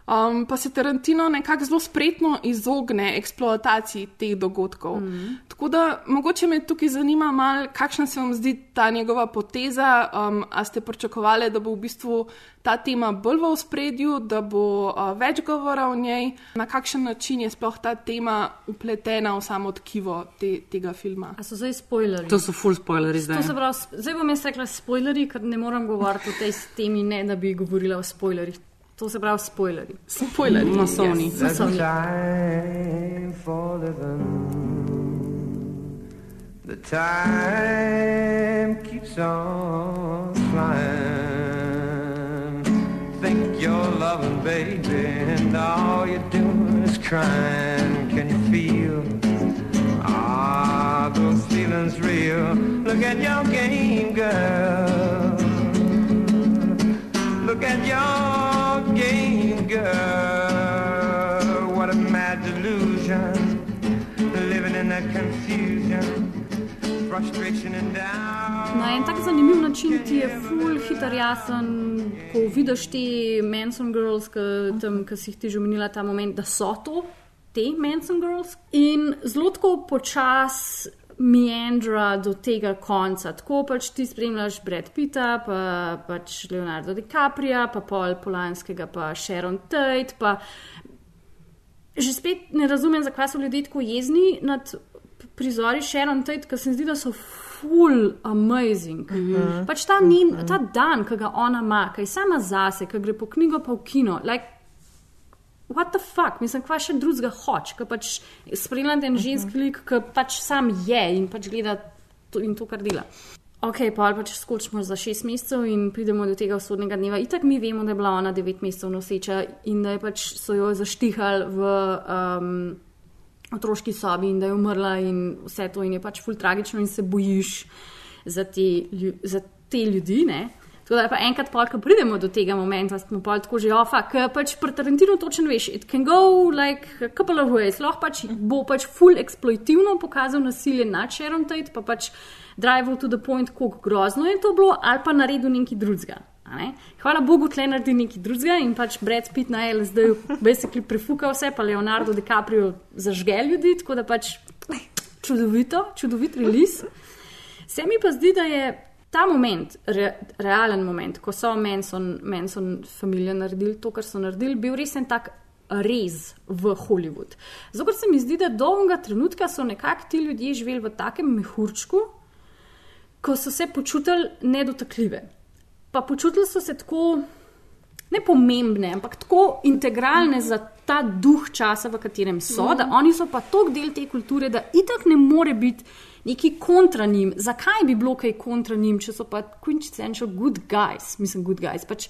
Um, pa se Tarantino nekako zelo spretno izogne eksploataciji teh dogodkov. Mm -hmm. Tako da mogoče me tukaj zanima, mal, kakšna se vam zdi ta njegova poteza. Um, a ste pričakovali, da bo v bistvu ta tema bolj v spredju, da bo uh, več govora o njej, na kakšen način je sploh ta tema upletena v samo tkivo te, tega filma. A so zdaj spoilerji? To so full spoilerji zdaj. To se pravi, zdaj bom jaz rekla spoilerji, ker ne morem govoriti o tej temi, ne da bi govorila o spoilerjih. To se pravi spoilerji. Spoilerji, masovni. yes. masovni. The time keeps on flying. Think you're loving, baby, and all you're doing is crying. Can you feel? Ah, those feelings real. Look at your game, girl. Look at your game, girl. What a mad delusion. Living in that confusion, frustration and doubt. Na en tak zanimiv način ti je full hitar jasen, ko vidiš te Manson Girls, ki si jih ti že omenila ta moment, da so to te Manson Girls. In zelo počas meandra do tega konca. Tako pač ti spremljaš Brad Pitta, pa pač Leonardo DiCaprio, pa Paul Polanskega, pa Sharon Tate. Pa že spet ne razumem, zakaj so ljudje tako jezni nad prizori Sharon Tate, ker se mi zdi, da so full amazing. Mm -hmm. Pač ta, ni, ta dan, ki ga ona ima, ki je sama zase, ki gre po knjigo pa v kino. Like, What the fuck, mislim, kva še drugega hoč, ki pač spremljate en ženski lik, ki pač sam je in pač gleda to, in to, kar dela. Ok, pa ali pač skočimo za šest mesecev in pridemo do tega usodnega dneva. Itak mi vemo, da je bila ona devet mesecev noseča in da je pač so jo zaštihali v um, otroški sobi in da je umrla in vse to in je pač ful tragično in se bojiš za te, za te ljudi, ne. Tako da pa enkrat, pol, ko pridemo do tega momenta, smo pa tako že ofa, ker pač pri Tarantinu točno veš, it can go like a couple of ways. Lahko pač bo pač full eksploitivno pokazal nasilje nad Sharon Tate, pa pač drive to the point, kako grozno je to bilo, ali pa naredil nekaj drugega. Ne? Hvala Bogu, tle naredi nekaj drugega in pač Brad Pitt na LSD basically prefuka vse, pa Leonardo DiCaprio zažge ljudi, tako da pač čudovito, čudovit release. Se mi pa zdi, da je ta moment, re, realen moment, ko so Manson, Manson familijo naredili to, kar so naredili, bil res en tak rez v Hollywood. Zato se mi zdi, da dolgega trenutka so nekako ti ljudje živeli v takem mehurčku, ko so se počutili nedotakljive. Pa počutili so se tako ne pomembne, ampak tako integralne za ta duh časa, v katerem so, Mhm. da oni so pa tok del te kulture, da itak ne more biti neki kontra njim. Zakaj bi bilo kaj kontra njim, če so pa quintessential good guys, mislim, good guys. Pač,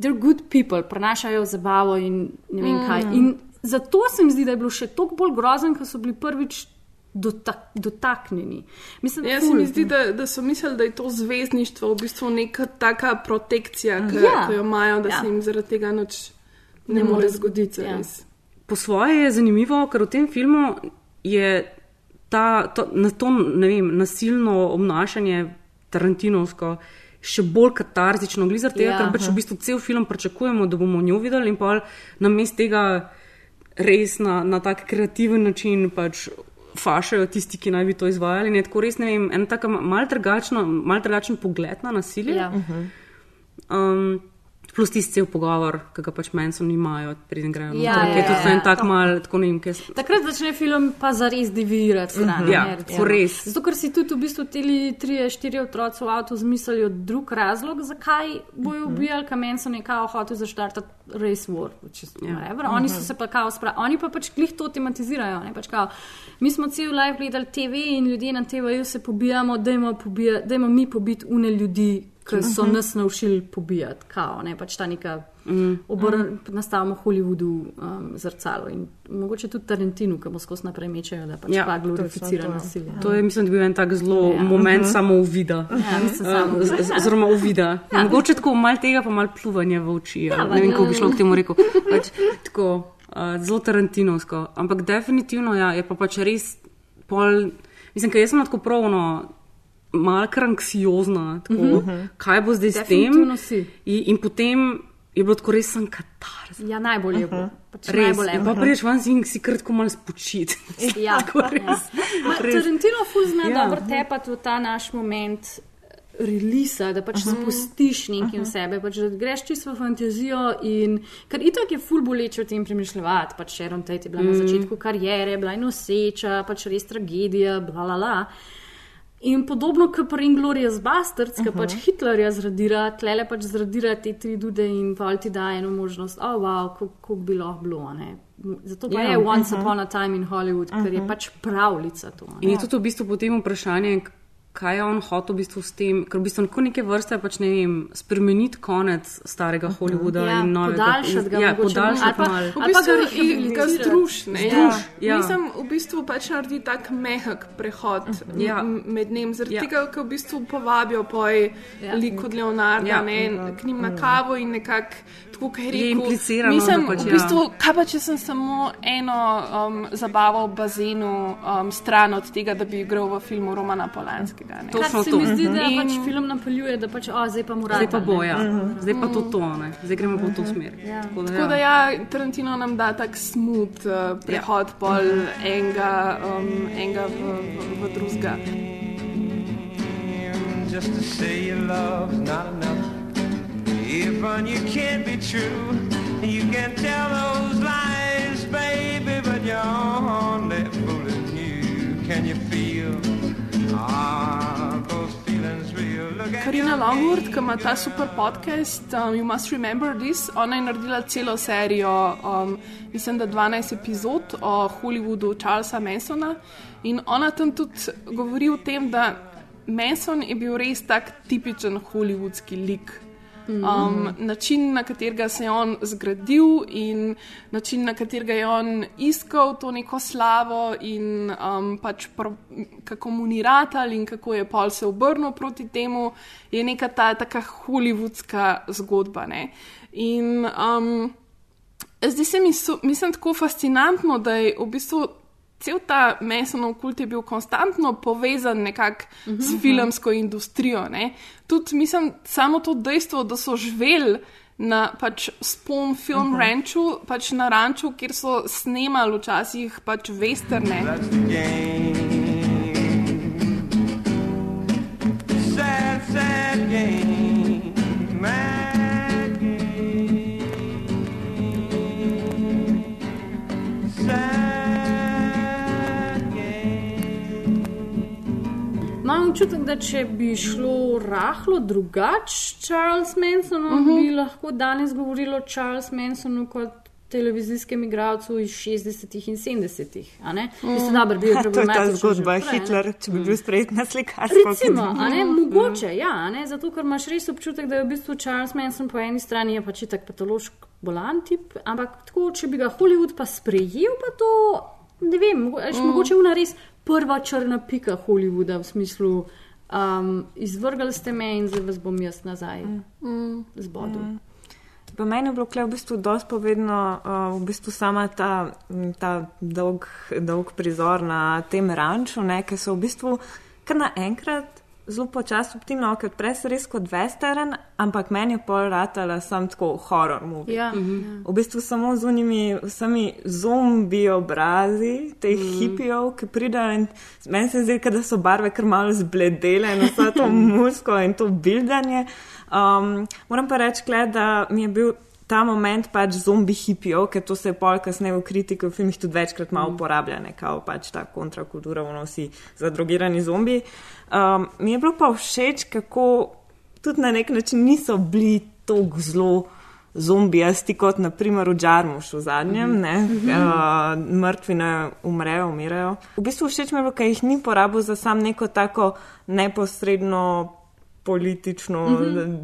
they're good people, prenašajo zabavo in ne vem Mm. kaj. In zato se mi zdi, da je bilo še toliko bolj grozen, ker so bili prvič dotak, dotaknjeni. Mislim, Jaz se mi zdi, da, da so mislili, da je to zvezdništvo v bistvu neka taka protekcija, ki Ja. jo imajo, da Ja. se jim zaradi tega nič ne, Ne more zgoditi. ja. res. Po svoje je zanimivo, ker v tem filmu je ta, to, na to vem, nasilno obnašanje Tarantinovsko še bolj katarzično, glede tega, Ja. ker pač v bistvu cel film pričakujemo, da bomo njo videli in pa namesto tega res na, na tak kreativen način pač fašajo tisti, ki naj bi to izvajali. Ne, tako res ne vem, en tak mal drugačen pogled na nasilje. Ja. Um, plus tisti cel pogovor, ki ga pač Manson imajo, preden grejo na Ja, ja, ja, ja, tudi ja. en tak mal, tako ne vem, kaj. s- Takrat začne film pa zares divirati. stran, Mhm. Ja, ne, res. Zato, ker si tudi v bistvu ti tri, štiri otroci v avtu zmislili drug razlog, zakaj bojo Mhm. ubijali, kaj meni so nekako hoteli zaštartati race war. Ja. Yeah. Oni so Mhm. se pa kao spravili, oni pa pač glih to tematizirajo. Ne? Pač kao, mi smo cel live gledali TV in ljudje na TV-ju se pobijamo, dajmo, pobija, dajmo mi pobiti une ljudi, ki so Mhm. nas naučili pobijati. Kao, ne? Pač ta neka Mhm. obrn, nastavimo Hollywoodu um, zrcalo in mogoče tudi Tarantinu, ki bo skozi naprej mečejo, da pač Ja, pa glorificira nasilje. To je, mislim, da bil en tak zelo Ja. ja. moment Mhm. uh -huh. samo uvida. Ja, mislim, samo z- uvida. z- Oziroma uvida. Ja. Ja. Mogoče tako malo tega, pa malo pluvanja v oči. Ja, Ja, ne vem, kako bi šlo ja. k temu rekel. Pač, tako, uh, zelo tarantinovsko. Ampak definitivno ja, je pa pač res pol. Mislim, ker jaz sem tako pravno. Malo kranksiozna, tako, uh Mhm. -huh. kaj bo zdaj s tem. Definitivno. In, in potem je bilo tako res sem katarz. Ja, najbolje je bilo. Pač Res, najbolj in pa priješ ven in si kratko malo spočit. <laughs> Ja, <laughs> Tako res. Ma, Res. Tarantino ful zna Ja. ja. dobro tepati v ta naš moment relisa, da pač Mhm. spustiš nekaj v sebe, pač da greš čisto v fantazijo. In, ker itak je ful boleče o tem premišljati. Pač Sharon Tate je bila mm. na Mhm. začetku karijere, bila je noseča, pač res tragedija, bla bla bla. In podobno kot pri Inglorious Bastards, ki uh -huh. pač Hitlerja zradira, tlele pač zradira te tri dude in pa ti da eno možnost, oh, wow, kako bi lahko bilo. Ne? Zato pa Ja, je Once uh-huh. Upon a Time in Hollywood, ker je Mhm. pač pravljica to. In je tudi v bistvu potem vprašanje, kaj je on hotel v bistvu s tem, ker v bistvu tako neke vrste pač ne vem, spremeniti konec starega Hollywooda Ja, in novega. podaljšati ga ja, mogoče podaljšati pa- malo. V Ali pa ga bistvu ga združ, ne? Združ, ja. ja. Mislim, v bistvu pač naredi tak mehak prehod Ja. m- med njim, zaradi Ja. tega, ker v bistvu povabijo poj Ja. lik od Leonarda Ja. ne, k njim na kavo in nekako. Tako je Je rekel, implicirano, mislim, pač, v ja. bistvu, kaj pa če sem samo eno um, zabavo v bazenu um, stran od tega, da bi igral v filmu Romana Polanskega. ne. Kar se mi zdi, da In- pač film napeljuje, da pač, o, zdaj pa mora. Zdaj pa bo, ja. Zdaj pa to to, ne. Zdaj gremo pa v to smer. Ja. Tako da, Tako da ja, Tarantino nam da tak smut uh, prehod ja. pol enega, um, enega v, v, v drugega. Just to say your love's not enough. If on you can't be true, you can tell those lies, baby, but you're only fooling you. Can you feel ah, those feelings real? Look at Karina Longwood, ki ima ta super podcast, um, You Must Remember This, ona je naredila celo serijo, um, mislim, da 12 epizod o Hollywoodu Charlesa Mansona. In ona tam tudi govori o tem, da Manson je bil res tak tipičen hollywoodski lik. Um, način, na katerega se je on zgradil, in način, na katerega je on iskal to neko slavo, in um, pač pro, kako mu ni ratal, in kako je pol se obrnil proti temu, je neka ta taka hollywoodska zgodba. Ne? In um, zdi se mi, so, mislim, tako fascinantno, da je v bistvu. Cel ta Masonov kult je bil konstantno povezan nekako uh -huh. s filmsko industrijo. Ne? Tudi mislim, samo to dejstvo, da so živeli na pač Spawn Film uh Mhm. -huh. Ranchu, pač na ranču, kjer so snemali včasih pač game. Sad, sad game. Občutek, da če bi šlo rahlo drugače Charles Mansonu, uh Mhm. -huh. bi lahko danes govorilo Charles Mansonu kot televizijskem igralcu iz 60-ih in 70-ih. Mhm. Mislim, da bi bil <laughs> To je ta problematičen. zgodba. prej. Hitler, če bi bil sprejet na slikarsko. Recimo, a ne, mogoče, ja, a ne, zato ker imaš res občutek, da je v bistvu Charles Manson po eni strani je pač tak patološki bolan tip, ampak tako, če bi ga Hollywood pa sprejel, pa to, ne vem, mogo, mm. Mogoče una res prva črna pika Hollywooda v smislu, um, izvrgali ste me in zdaj vas bom jaz nazaj Mm. zbodel. Mm. Pa meni je bilo v bistvu dosti povedno, uh, v bistvu sama ta, ta dolg, dolg prizor na tem ranču, ne, ker so v bistvu kar naenkrat zelo počasno optimno, ker prej se res kot western, ampak meni je pol ratala sam tako horror movie. Ja, Mhm. V bistvu samo z unimi vsemi zombi obrazi, teh mm. hipijev, ki pridejo in meni se zdi, da so barve kar malo zbledele in vse to <laughs> musko in to bildanje. Um, moram pa reči, kle, da mi je bil ta moment pač zombi hipijev, ker to se je pol kasneje v kritiki v filmih tudi večkrat malo uporablja, kao pač ta kontrakultura, ono vsi zadrogirani zombi. Um, mi je bilo pa všeč, kako tudi na nek način niso bili tako zelo zombijasti kot naprimer v Džarmušu zadnjem, Mhm. ne, Mhm. uh, mrtvi ne umrejo, umirajo. V bistvu všeč mi je bilo, ker jih ni porabil za sam neko tako neposredno politično Mhm.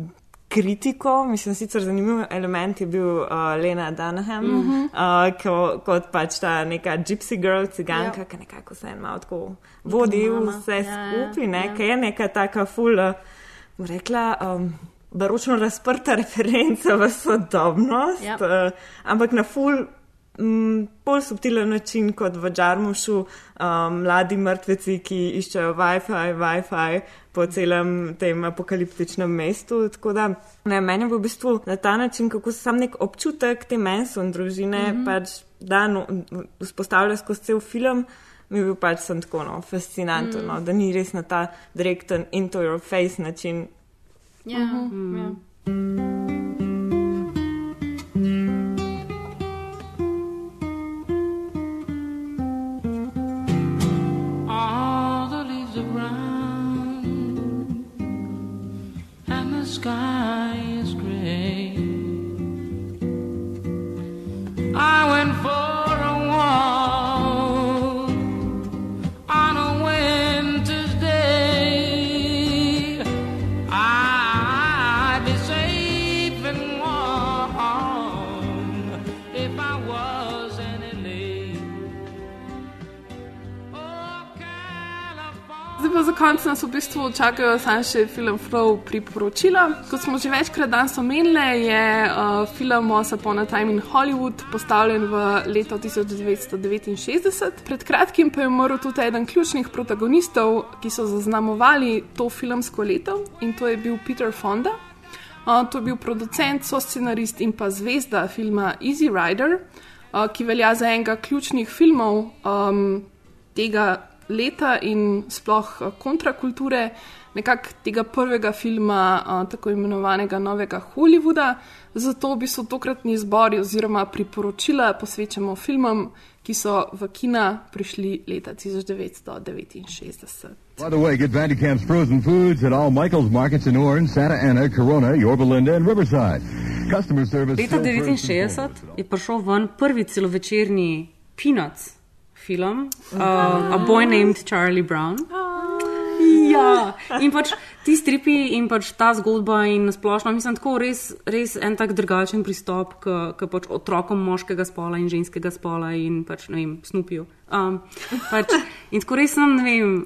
kritiko. Mislim, sicer zanimiv element je bil uh, Lena Dunham, Mhm. uh, ko, kot pač ta neka gypsy girl, ciganka, Ja. ki nekako se malo tako vodi mama. vse Ja, ja, skupaj, ne, ja. ki je neka taka ful, uh, rekla, um, baročno razprta <laughs> referenca v sodobnost, Ja. uh, ampak na ful. Mm, bolj subtilen način kot v Džarmušu, um, mladi mrtveci, ki iščejo WiFi, WiFi, po celem tem apokaliptičnem mestu. Tako da ne, meni je v bistvu na ta način, kako se sam nek občutek te Manson družine mm -hmm. pač da no, vzpostavlja skozi cel film. Mi je bil pač sem tako no, fascinanten, mm. no, da ni res na ta direkten into your face način. Ja, yeah. mm. yeah. Konec nas v bistvu čakajo samo še film Flow priporočila. Kot smo že večkrat danes omenili, je uh, film Once Upon a Time in Hollywood postavljen v leto 1969. Pred kratkim pa je umrl tudi eden ključnih protagonistov, ki so zaznamovali to filmsko leto in to je bil Peter Fonda. Uh, to je bil producent, soscenarist in pa zvezda filma Easy Rider, uh, ki velja za enega ključnih filmov um, tega leta in sploh uh, kontrakulture, nekako tega prvega filma, uh, tako imenovanega Novega Hollywooda. Zato bi so tokratni zbori oziroma priporočila posvečamo filmom, ki so v kina prišli leta 1969. By the way, get Vandecamp's frozen foods at all Michael's markets in Orange, Santa Ana, Corona, Yorba Linda, and Riverside. Customer service. Leta still first and 1969 je prišel ven prvi celovečerni Peanuts film, uh, A Boy Named Charlie Brown. Ja, in pač ti stripi in pač ta zgodba in splošno, mislim, tako res, res en tak drugačen pristop k, k pač otrokom moškega spola in ženskega spola in pač, ne vem, snupiju. Um, pač, in tako res sem, ne vem,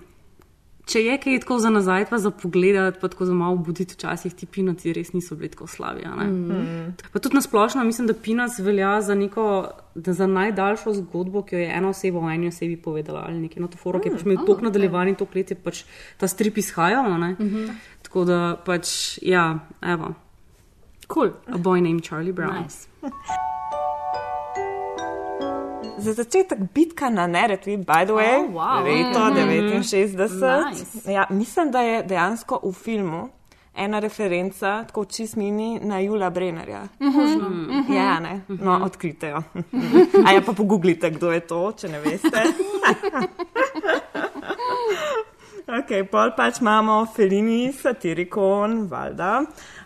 če je kaj tako za nazaj, pa za pogled, pa tako za malo buditi, včasih ti pinaci res niso bili tako ne. Mm. Pa tudi nasplošno mislim, da Pinac velja za neko, da za najdaljšo zgodbo, ki jo je ena oseba o eni osebi povedala ali nekaj. No, to foro, ki je pač imel Mm, tok oh, nadaljevanj in tok let, je pač ta strip izhajal. ne. Mhm. Tako da pač, ja, evo. Cool. A boy named Charlie Brown. Nice. <laughs> Za začetek bitka na Neretvi, by the way, Oh, wow. leto Mhm. 69. Nice. Ja, mislim, da je dejansko v filmu ena referenca, tako čist mini, na Jula Brennerja. Možno. Mhm. Ja, ne, no, odkrite jo. A ja, pa pogooglite, kdo je to, če ne veste. Ok, pol pač imamo Felini, Satirikon, Valda,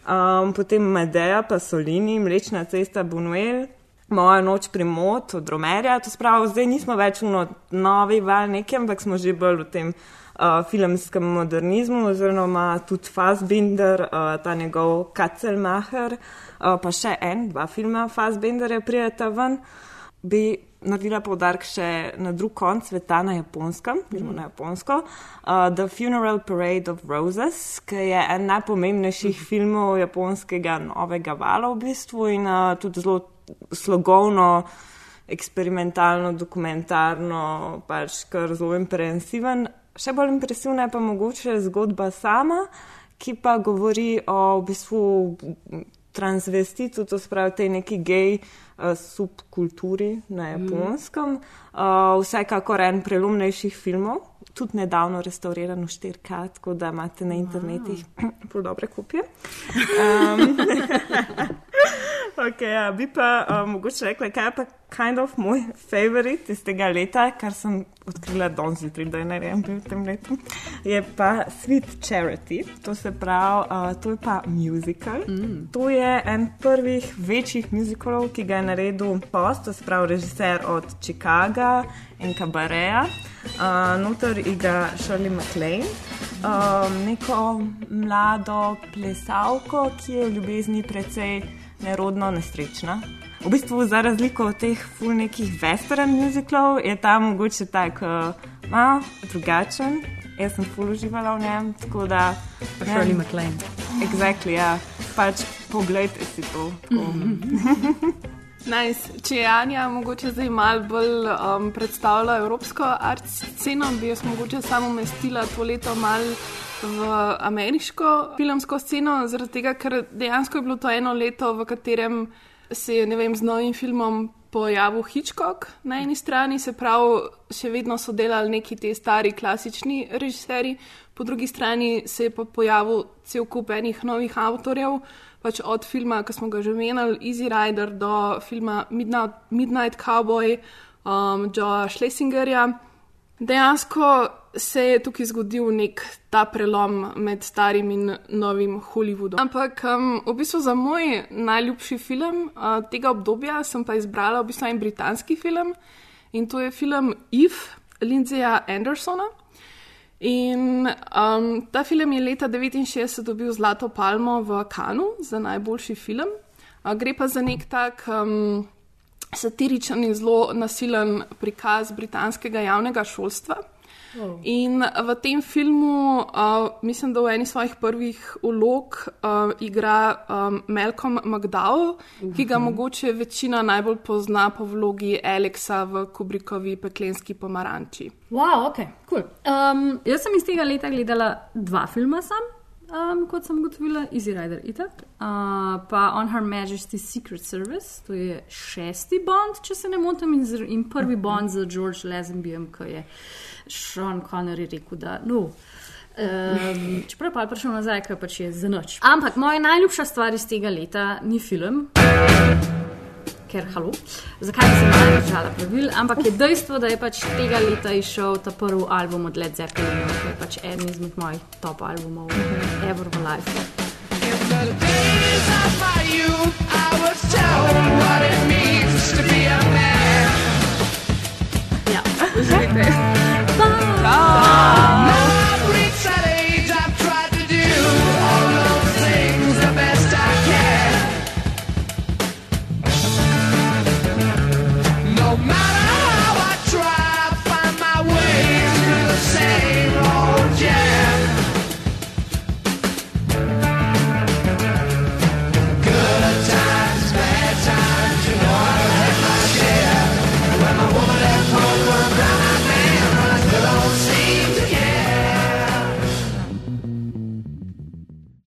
um, potem Medeja, Pasolini, Mlečna cesta, Bunuel, Moja noč pri mod od Romerja. To spravo, zdaj nismo več v novi val nekem, ampak smo že bolj v tem uh, filmskem modernizmu, oziroma tudi Fassbinder, uh, ta njegov Katzelmacher, uh, pa še en, dva filma Fassbinderja prijeta ven. Bi naredila poudarek še na drug konc sveta, na japonskem, gremo na japonsko, uh, The Funeral Parade of Roses, ki je en najpomembnejših filmov japonskega novega vala v bistvu in uh, tudi zelo slogovno, eksperimentalno, dokumentarno, pač kar zelo impresiven. Še bolj impresivna je pa mogoče zgodba sama, ki pa govori o v bistvu transvestitu, to spravi tej neki gej uh, subkulturi na japonskem. Uh, vsekakor en prelomnejših filmov, tudi nedavno restauriran v 4K, tako da imate na internetih <clears throat> prav dobre kopije. <laughs> Um, <laughs> <laughs> Ok, ja, bi pa uh, mogoče rekla, kaj je pa kind of moj favorit iz tega leta, kar sem odkrila danes zjutraj, da je narejen bil v tem letu, je pa Sweet Charity. To se pravi, uh, to je pa musical. Mm. To je en prvih večjih musicalov, ki ga je naredil post, to se pravi režiser od Chicaga in Cabareja. Uh, notor igra Shirley MacLaine. Um, neko mlado plesalko, ki je v ljubezni precej nerodno nesrečna. V bistvu, za razliko od teh ful nekih western muziklov, je ta mogoče tak uh, malo drugačen. Jaz sem ful uživala v njem, tako da. Shirley MacLaine. Exactly, ja. Pač poglejte si to. <laughs> Nice. Če je Anja mogoče zdaj malo bolj um, predstavila evropsko art sceno, bi jaz mogoče samo umestila to leto malo v ameriško filmsko sceno, zaradi tega, ker dejansko je bilo to eno leto, v katerem se je vem, z novim filmom pojavil Hitchcock na eni strani, se pravi, še vedno so delali neki ti stari klasični režiserji, po drugi strani se je pa pojavil cel kup enih novih avtorjev, pač od filma, ki smo ga že omenjali, Easy Rider, do filma Midnight, Midnight Cowboy, um, Joea Schlesingerja. Dejansko se je tukaj zgodil nek ta prelom med starim in novim Hollywoodom. Ampak um, v bistvu za moj najljubši film uh, tega obdobja sem pa izbrala v bistvu en britanski film in to je film Eve Lindsaya Andersona. In um, ta film je leta 1969 dobil Zlato palmo v Kanu za najboljši film. Uh, gre pa za nek tak. Um, satiričen in zelo nasilen prikaz britanskega javnega šolstva. Oh. In v tem filmu, uh, mislim, da v eni svojih prvih vlog uh, igra um, Malcolm McDowell, uh -huh. ki ga Mhm. mogoče večina najbolj pozna po vlogi Alexa v Kubrickovi Peklenski pomaranči. Wow, ok, cool. Um, jaz sem iz tega leta gledala dva filma sam, um, kot sem ugotovila, Easy Rider itak, uh, pa On Her Majesty's Secret Service, to je šesti Bond, če se ne motim, in, z- in prvi Bond z George Lazenbyjem, ki je Sean Connery rekel, da no. Um, čeprav pa je prišel nazaj, ker pač je za noč. Ampak moja najljubša stvar iz tega leta ni film. Ker, halo, zakaj bi se malo držala pravil, ampak je dejstvo, da je pač tega leta izšel ta prvi album od Led Zeppelina, ki je pač eden izmed mojih top albumov, ever v life. Man. Ja, uživajte. God.